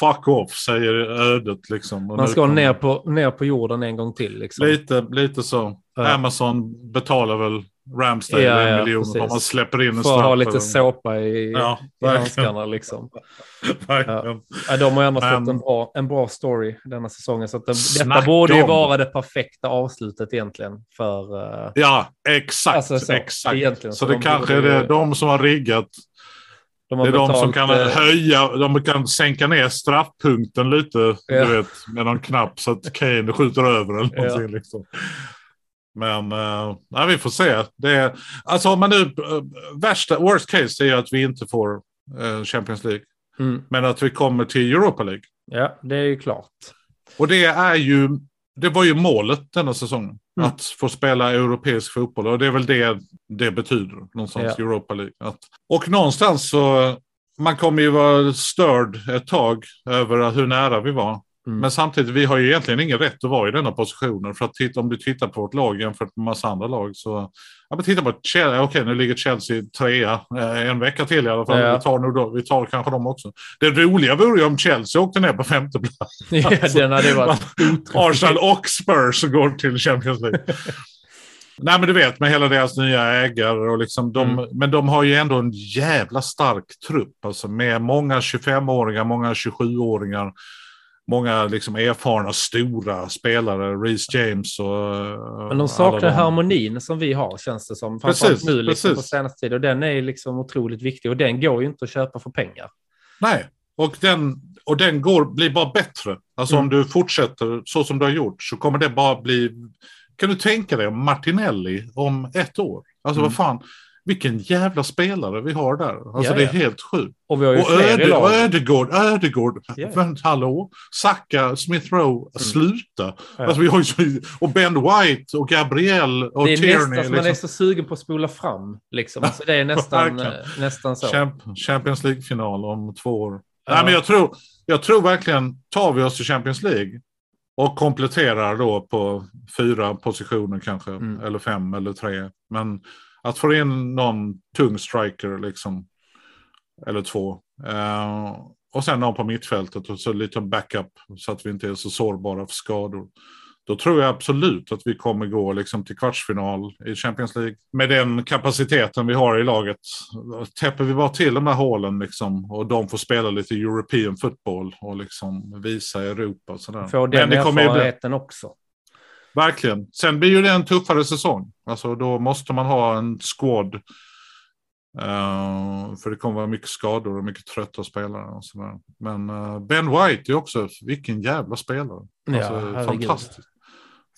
fuck off säger ödet liksom. Man ska ner på, ner på jorden en gång till. Liksom. Lite, lite så. Ja. Amazon betalar väl Ramsdale Ja, en ja, miljon om man släpper in en För att ha lite såpa i, Ja, i handskarna. Liksom. Ja, de har ju ändå fått en bra, en bra story denna säsongen. Så att det, detta borde ju om. vara det perfekta avslutet egentligen. För, eh, Ja, exakt. Alltså så, exakt. Så, Så det de kanske är ju- det, de som har riggat. de Det är de som kan eh, höja, de kan sänka ner straffpunkten lite, Ja. du vet, med någon knapp så att Kane skjuter över eller Ja. någonting. Liksom. Men uh, nej, vi får se. Det är, alltså om man nu, eh, värsta, worst case är att vi inte får eh, Champions League. Mm, Men att vi kommer till Europa League. ja, det är ju klart. Och det är ju, det var ju målet denna säsongen. Mm. Att få spela europeisk fotboll. Och det är väl det det betyder. Någonstans Ja. Europa League. Att, och någonstans så, man kommer ju vara störd ett tag över hur nära vi var. Mm. Men samtidigt, vi har ju egentligen ingen rätt att vara i denna positionen. För att titta, om du tittar på vårt lag jämfört med massa andra lag så... Ja, men titta på Chelsea. Okej, nu ligger Chelsea trea. Eh, En vecka till i alla fall. Ja. Vi, tar nog då, vi tar kanske dem också. Det roliga vore ju om Chelsea åkte ner på femte plats. ja, den hade ju varit otroligt. Arsenal och Spurs går till Champions League. Nej men du vet med hela deras nya ägare och liksom de, Mm. men de har ju ändå en jävla stark trupp alltså med många 25-åringar, många 27-åringar, många liksom erfarna stora spelare, Reece James och Men de saknar harmonin som vi har känns det som. Precis, nu liksom på precis. senaste tid. Och den är liksom otroligt viktig. Och den går ju inte att köpa för pengar. Nej, och den, och den går, blir bara bättre. Alltså Mm. om du fortsätter så som du har gjort så kommer det bara bli... Kan du tänka dig Martinelli om ett år? Alltså Mm. vad fan. Vilken jävla spelare vi har där. Alltså Ja, det är ja. helt sjukt. Och vi har ju Och, Öde, laget. Ödegård, Ödegård. Ja. Men hallå? Saka, Smith Rowe, sluta. Ja. Alltså, vi har ju, och Ben White och Gabriel och Det är Tierney. nästan som man är liksom. så sugen på att spola fram. Liksom. Alltså, det är nästan, eh, nästan så. Champ- Champions League-final om två år. Nej, men jag tror, jag tror verkligen, tar vi oss till Champions League och kompletterar då på fyra positioner kanske, Mm. eller fem eller tre. Men att få in någon tung striker liksom, eller två. Eh, och sen någon på mittfältet och så lite backup så att vi inte är så sårbara för skador. Då tror jag absolut att vi kommer gå liksom till kvartsfinal i Champions League. Med den kapaciteten vi har i laget. Täpper vi bara till de här hålen liksom, och de får spela lite European football och liksom visa Europa. Sådär. Få den det kommer ju bli, erfarenheten också. Verkligen. Sen blir ju det en tuffare säsong. Alltså, då måste man ha en squad. Eh, för det kommer vara mycket skador och mycket trötta spelare. Och sådär. Men eh, Ben White är också, vilken jävla spelare. Ja, Alltså.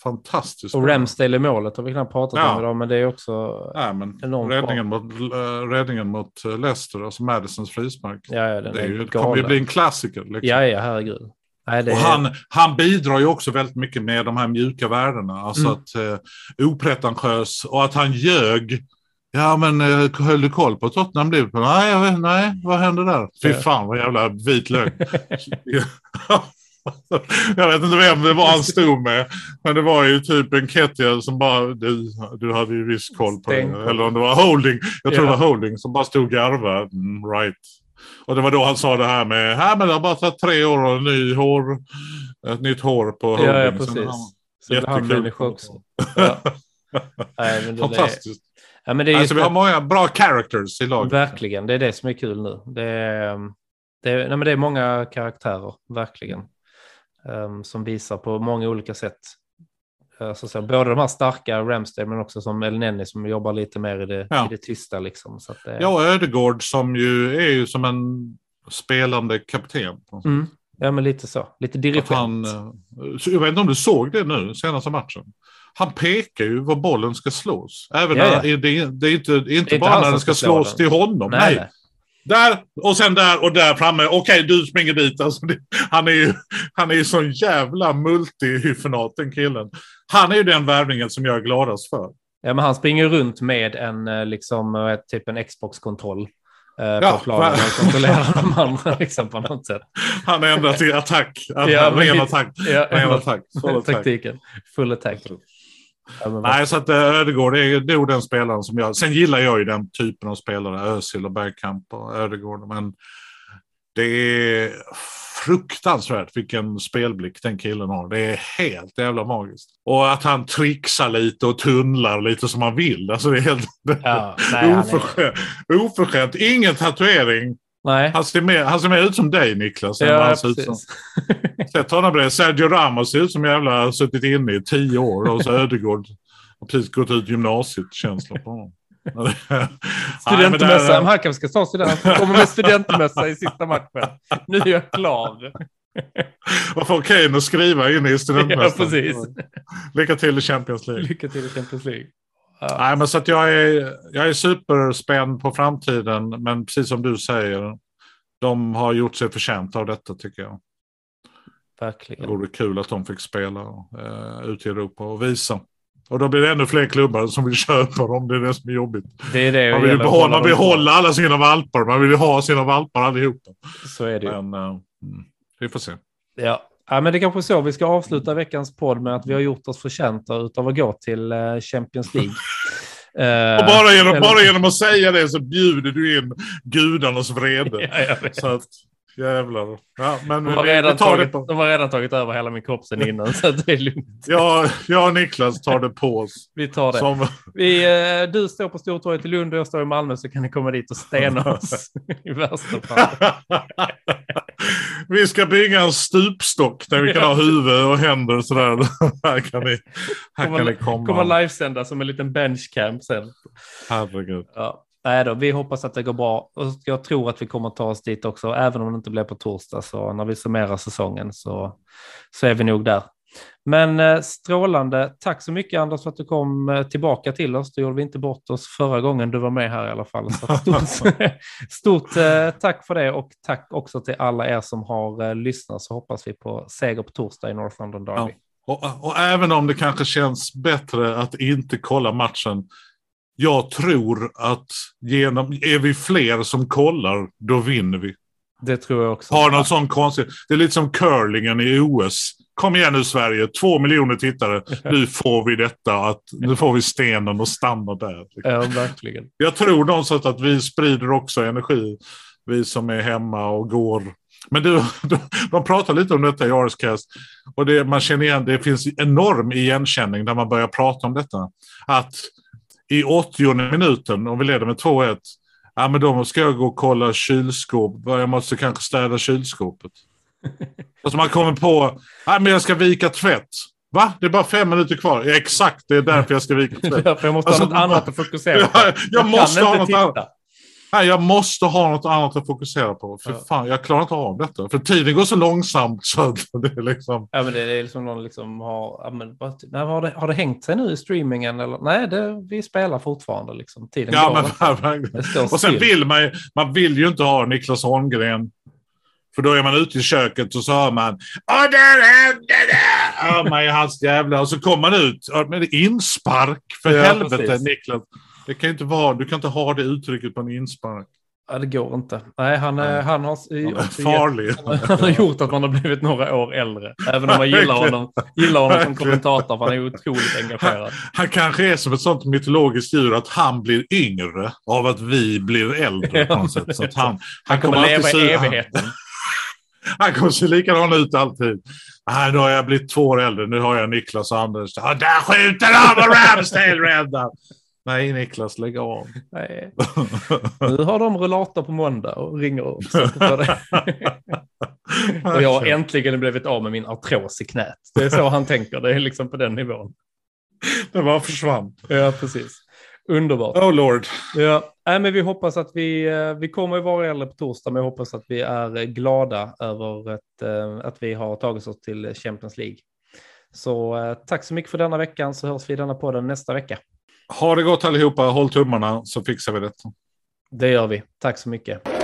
Fantastiskt. Och. Ramsdale i målet har vi knappt pratat Ja. om idag, men det är också... Nej, men Enormt räddningen mot, äh, räddningen mot eh, Leicester, alltså Madisons frispark. Ja, ja, det är ju, kommer ju bli en klassiker. Liksom. Ja, ja, herregud. Nej, det Och han, han bidrar ju också väldigt mycket med de här mjuka värdena. Alltså Mm. att eh, opretentiös och att han ljög. Ja, men eh, höll du koll på Tottenham Liverpool? Nej, jag vet, nej, vad hände där? Fy fan vad jävla vit lögn. jag vet inte vem det var han stod med. Men det var ju typ en Kettia som bara, du, du hade ju viss koll på det. Eller om det var Holding. Jag tror Ja. det var Holding som bara stod och garvade. Mm, right. Och det var då han sa det här med, här men det har bara tagit tre år och ny hår, ett nytt hår på Holding. Ja, ja, precis. Så han människa också. Ja. Nej, men det, Fantastiskt. Ja, men det är Alltså, vi har många bra characters i laget. Verkligen, det är det som är kul nu. Det är, det är, nej, men det är många karaktärer, verkligen, ehm, som visar på många olika sätt. Alltså, så, både de här starka Ramsdale men också som El Neni som jobbar lite mer i det, Ja. i det tysta. Liksom, så det, Ja, och Ödegård som ju är ju som en spelande kapten. mm, ja, men lite så. Lite dirigent. han, eh, jag vet inte om du såg det nu, senaste matchen. Han pekar ju var bollen ska slås. Även Ja, det, är- det är inte, det är inte inte bara han när den ska ska slå slås den. till honom. nej, Nej. Där och sen där och där framme. Okej, du springer dit. Alltså, det, han är ju han är ju sån jävla multihyfenat den killen. Han är ju den värvningen som jag är gladast för. Ja, men han springer runt med en, eh, liksom, eh, typ en Xbox-kontroll eh, Ja, på planen och kontrollerar de andra liksom, på något sätt. Han är ändrat till attack. Ja, ren attack. Ja, Ren attack. Full taktiken. Full attack. Ja, Nej, så att eh, Ödegård är nog den spelaren som jag... Sen gillar jag ju den typen av spelare, Özil och Bergkamp och Ödegård. Men det är fruktansvärt vilken spelblick den killen har. Det är helt jävla magiskt. Och att han trixar lite och tunnlar lite som han vill. Alltså det är helt Ja, nej, han är, oförskämt. oförskämt. Ingen tatuering. nej. Han ser, mer, han ser mer ut som dig Niklas. Ja, han ser ut som. Sätt honom bredvid. Sergio Ramos ser ut som jävla suttit inne i tio år. Och så Ödegård har precis gått ut gymnasiet, känslan på honom. Studentmössa. Han kanske ska ta. Han kommer med studentmössa i sista matchen. Nu är jag klar. Vad får Kane att skriva in i Ja, studentmässan? precis. Lycka till i Champions League. Lycka till i Champions League. Ja. Nej, men så att jag är, jag är superspänd på framtiden. Men precis som du säger, de har gjort sig förtjänta av detta tycker jag. Det Verkligen. vore kul att de fick spela uh, ute i Europa och visa. Och då blir det ännu fler klubbar som vill köpa dem. Det är det som är jobbigt. Det är det Man vill ju behålla, hålla man vill hålla alla sina valpar. Man vill ju ha sina valpar allihopa. Så är det ju. Men uh, vi får se. Ja. ja, men det är kanske så vi ska avsluta veckans podd med att vi har gjort oss förtjänta av att gå till eh, Champions League. Eh, Och bara genom, eller- bara genom att säga det så bjuder du in gudarnas vrede. Ja. Så att, jävlar. Ja, men De har, vi, redan vi tagit, på. de har redan tagit över hela min kropp sen innan, så det är lugnt. Ja, jag och Niklas tar det på oss. Vi tar det. Som, Vi, eh, du står på Stortorget i Lund och jag står i Malmö så kan ni komma dit och stena oss i värsta fall. vi ska bygga en stupstock där vi kan ha huvud och händer och sådär. här kan ni, här kan ni komma. Kommer livesända som en liten benchcamp sen. Herregud. Ja. Nej då, vi hoppas att det går bra och jag tror att vi kommer ta oss dit också, även om det inte blir på torsdag. Så när vi summerar säsongen så, så är vi nog där. Men eh, strålande. Tack så mycket Anders för att du kom eh, tillbaka till oss. Du gjorde vi inte bort oss förra gången du var med här i alla fall. Stort stort eh, tack för det och tack också till alla er som har lyssnat så hoppas vi på seger på torsdag i North London Derby. Ja. Och, och även om det kanske känns bättre att inte kolla matchen. Jag tror att genom, är vi fler som kollar, då vinner vi. Det tror jag också. Har något sånt konstigt. Det är lite som curlingen i OS. Kom igen nu Sverige, två miljoner tittare. Nu får vi detta, att, nu får vi stenen och stannar där. Ja, verkligen. Jag tror någonstans att vi sprider också energi, vi som är hemma och går. Men du, de pratar lite om detta i Arscast och det, man känner igen, det finns enorm igenkänning när man börjar prata om detta. Att i 80 minuten, om vi leder med 2-1, ja men då ska jag gå och kolla kylskåp, jag måste kanske städa kylskåpet. Och så man kommer på, nej men jag ska vika tvätt. Va? Det är bara fem minuter kvar. Ja, exakt, det är därför jag ska vika tvätt. Jag måste ha Alltså, något annat att fokusera på. Jag, jag, måste ha något titta. annat. Nej, jag måste ha något annat att fokusera på. För Ja. fan, jag klarar inte av detta. För tiden går så långsamt så att det är liksom... Ja, men det är liksom någon liksom har, ja, men, har, det, har det hängt sig nu i streamingen? Eller? Nej, det, vi spelar fortfarande. Liksom. Tiden Ja, går men inte. Det Och sen vill man ju, man vill ju inte ha Niklas Holmgren. För då är man ute i köket och så hör man Åh, där hände det! Hör man i hans jävla... Och så kommer man ut. Är inspark, för Ja, helvete precis. Niklas. Det kan inte vara, du kan inte ha det uttrycket på en inspark. Ja, det går inte. Nej, han, är, Nej. han har Han farlig. Han har gjort att man har blivit några år äldre. Även om man gillar honom, gillar honom som kommentator, för han är otroligt engagerad. Han kanske är som ett sånt mytologiskt djur att han blir yngre av att vi blir äldre på något sätt. Så att han, Han kommer alltid leva i evigheten. Han kommer se likadan ut alltid. Nej, nu har jag blivit två år äldre. Nu har jag Niklas och Anders. Ah, där skjuter och Ramsdale räddar. Nej, Niklas, lägg av. Nej. Nu har de rullator på måndag och ringer och på det. Och jag har äntligen blivit av med min artros i knät. Det är så han tänker. Det är liksom på den nivån. Det bara försvann. Ja, precis. Underbart. Oh Lord. Ja, nej, men vi hoppas att vi, eh, vi kommer vara äldre på torsdag, men jag hoppas att vi är glada över att, eh, att vi har tagit oss till Champions League. Så eh, tack så mycket för denna veckan, så hörs vi i denna podden nästa vecka. Ha det gott allihopa. Håll tummarna så fixar vi detta. Det gör vi. Tack så mycket.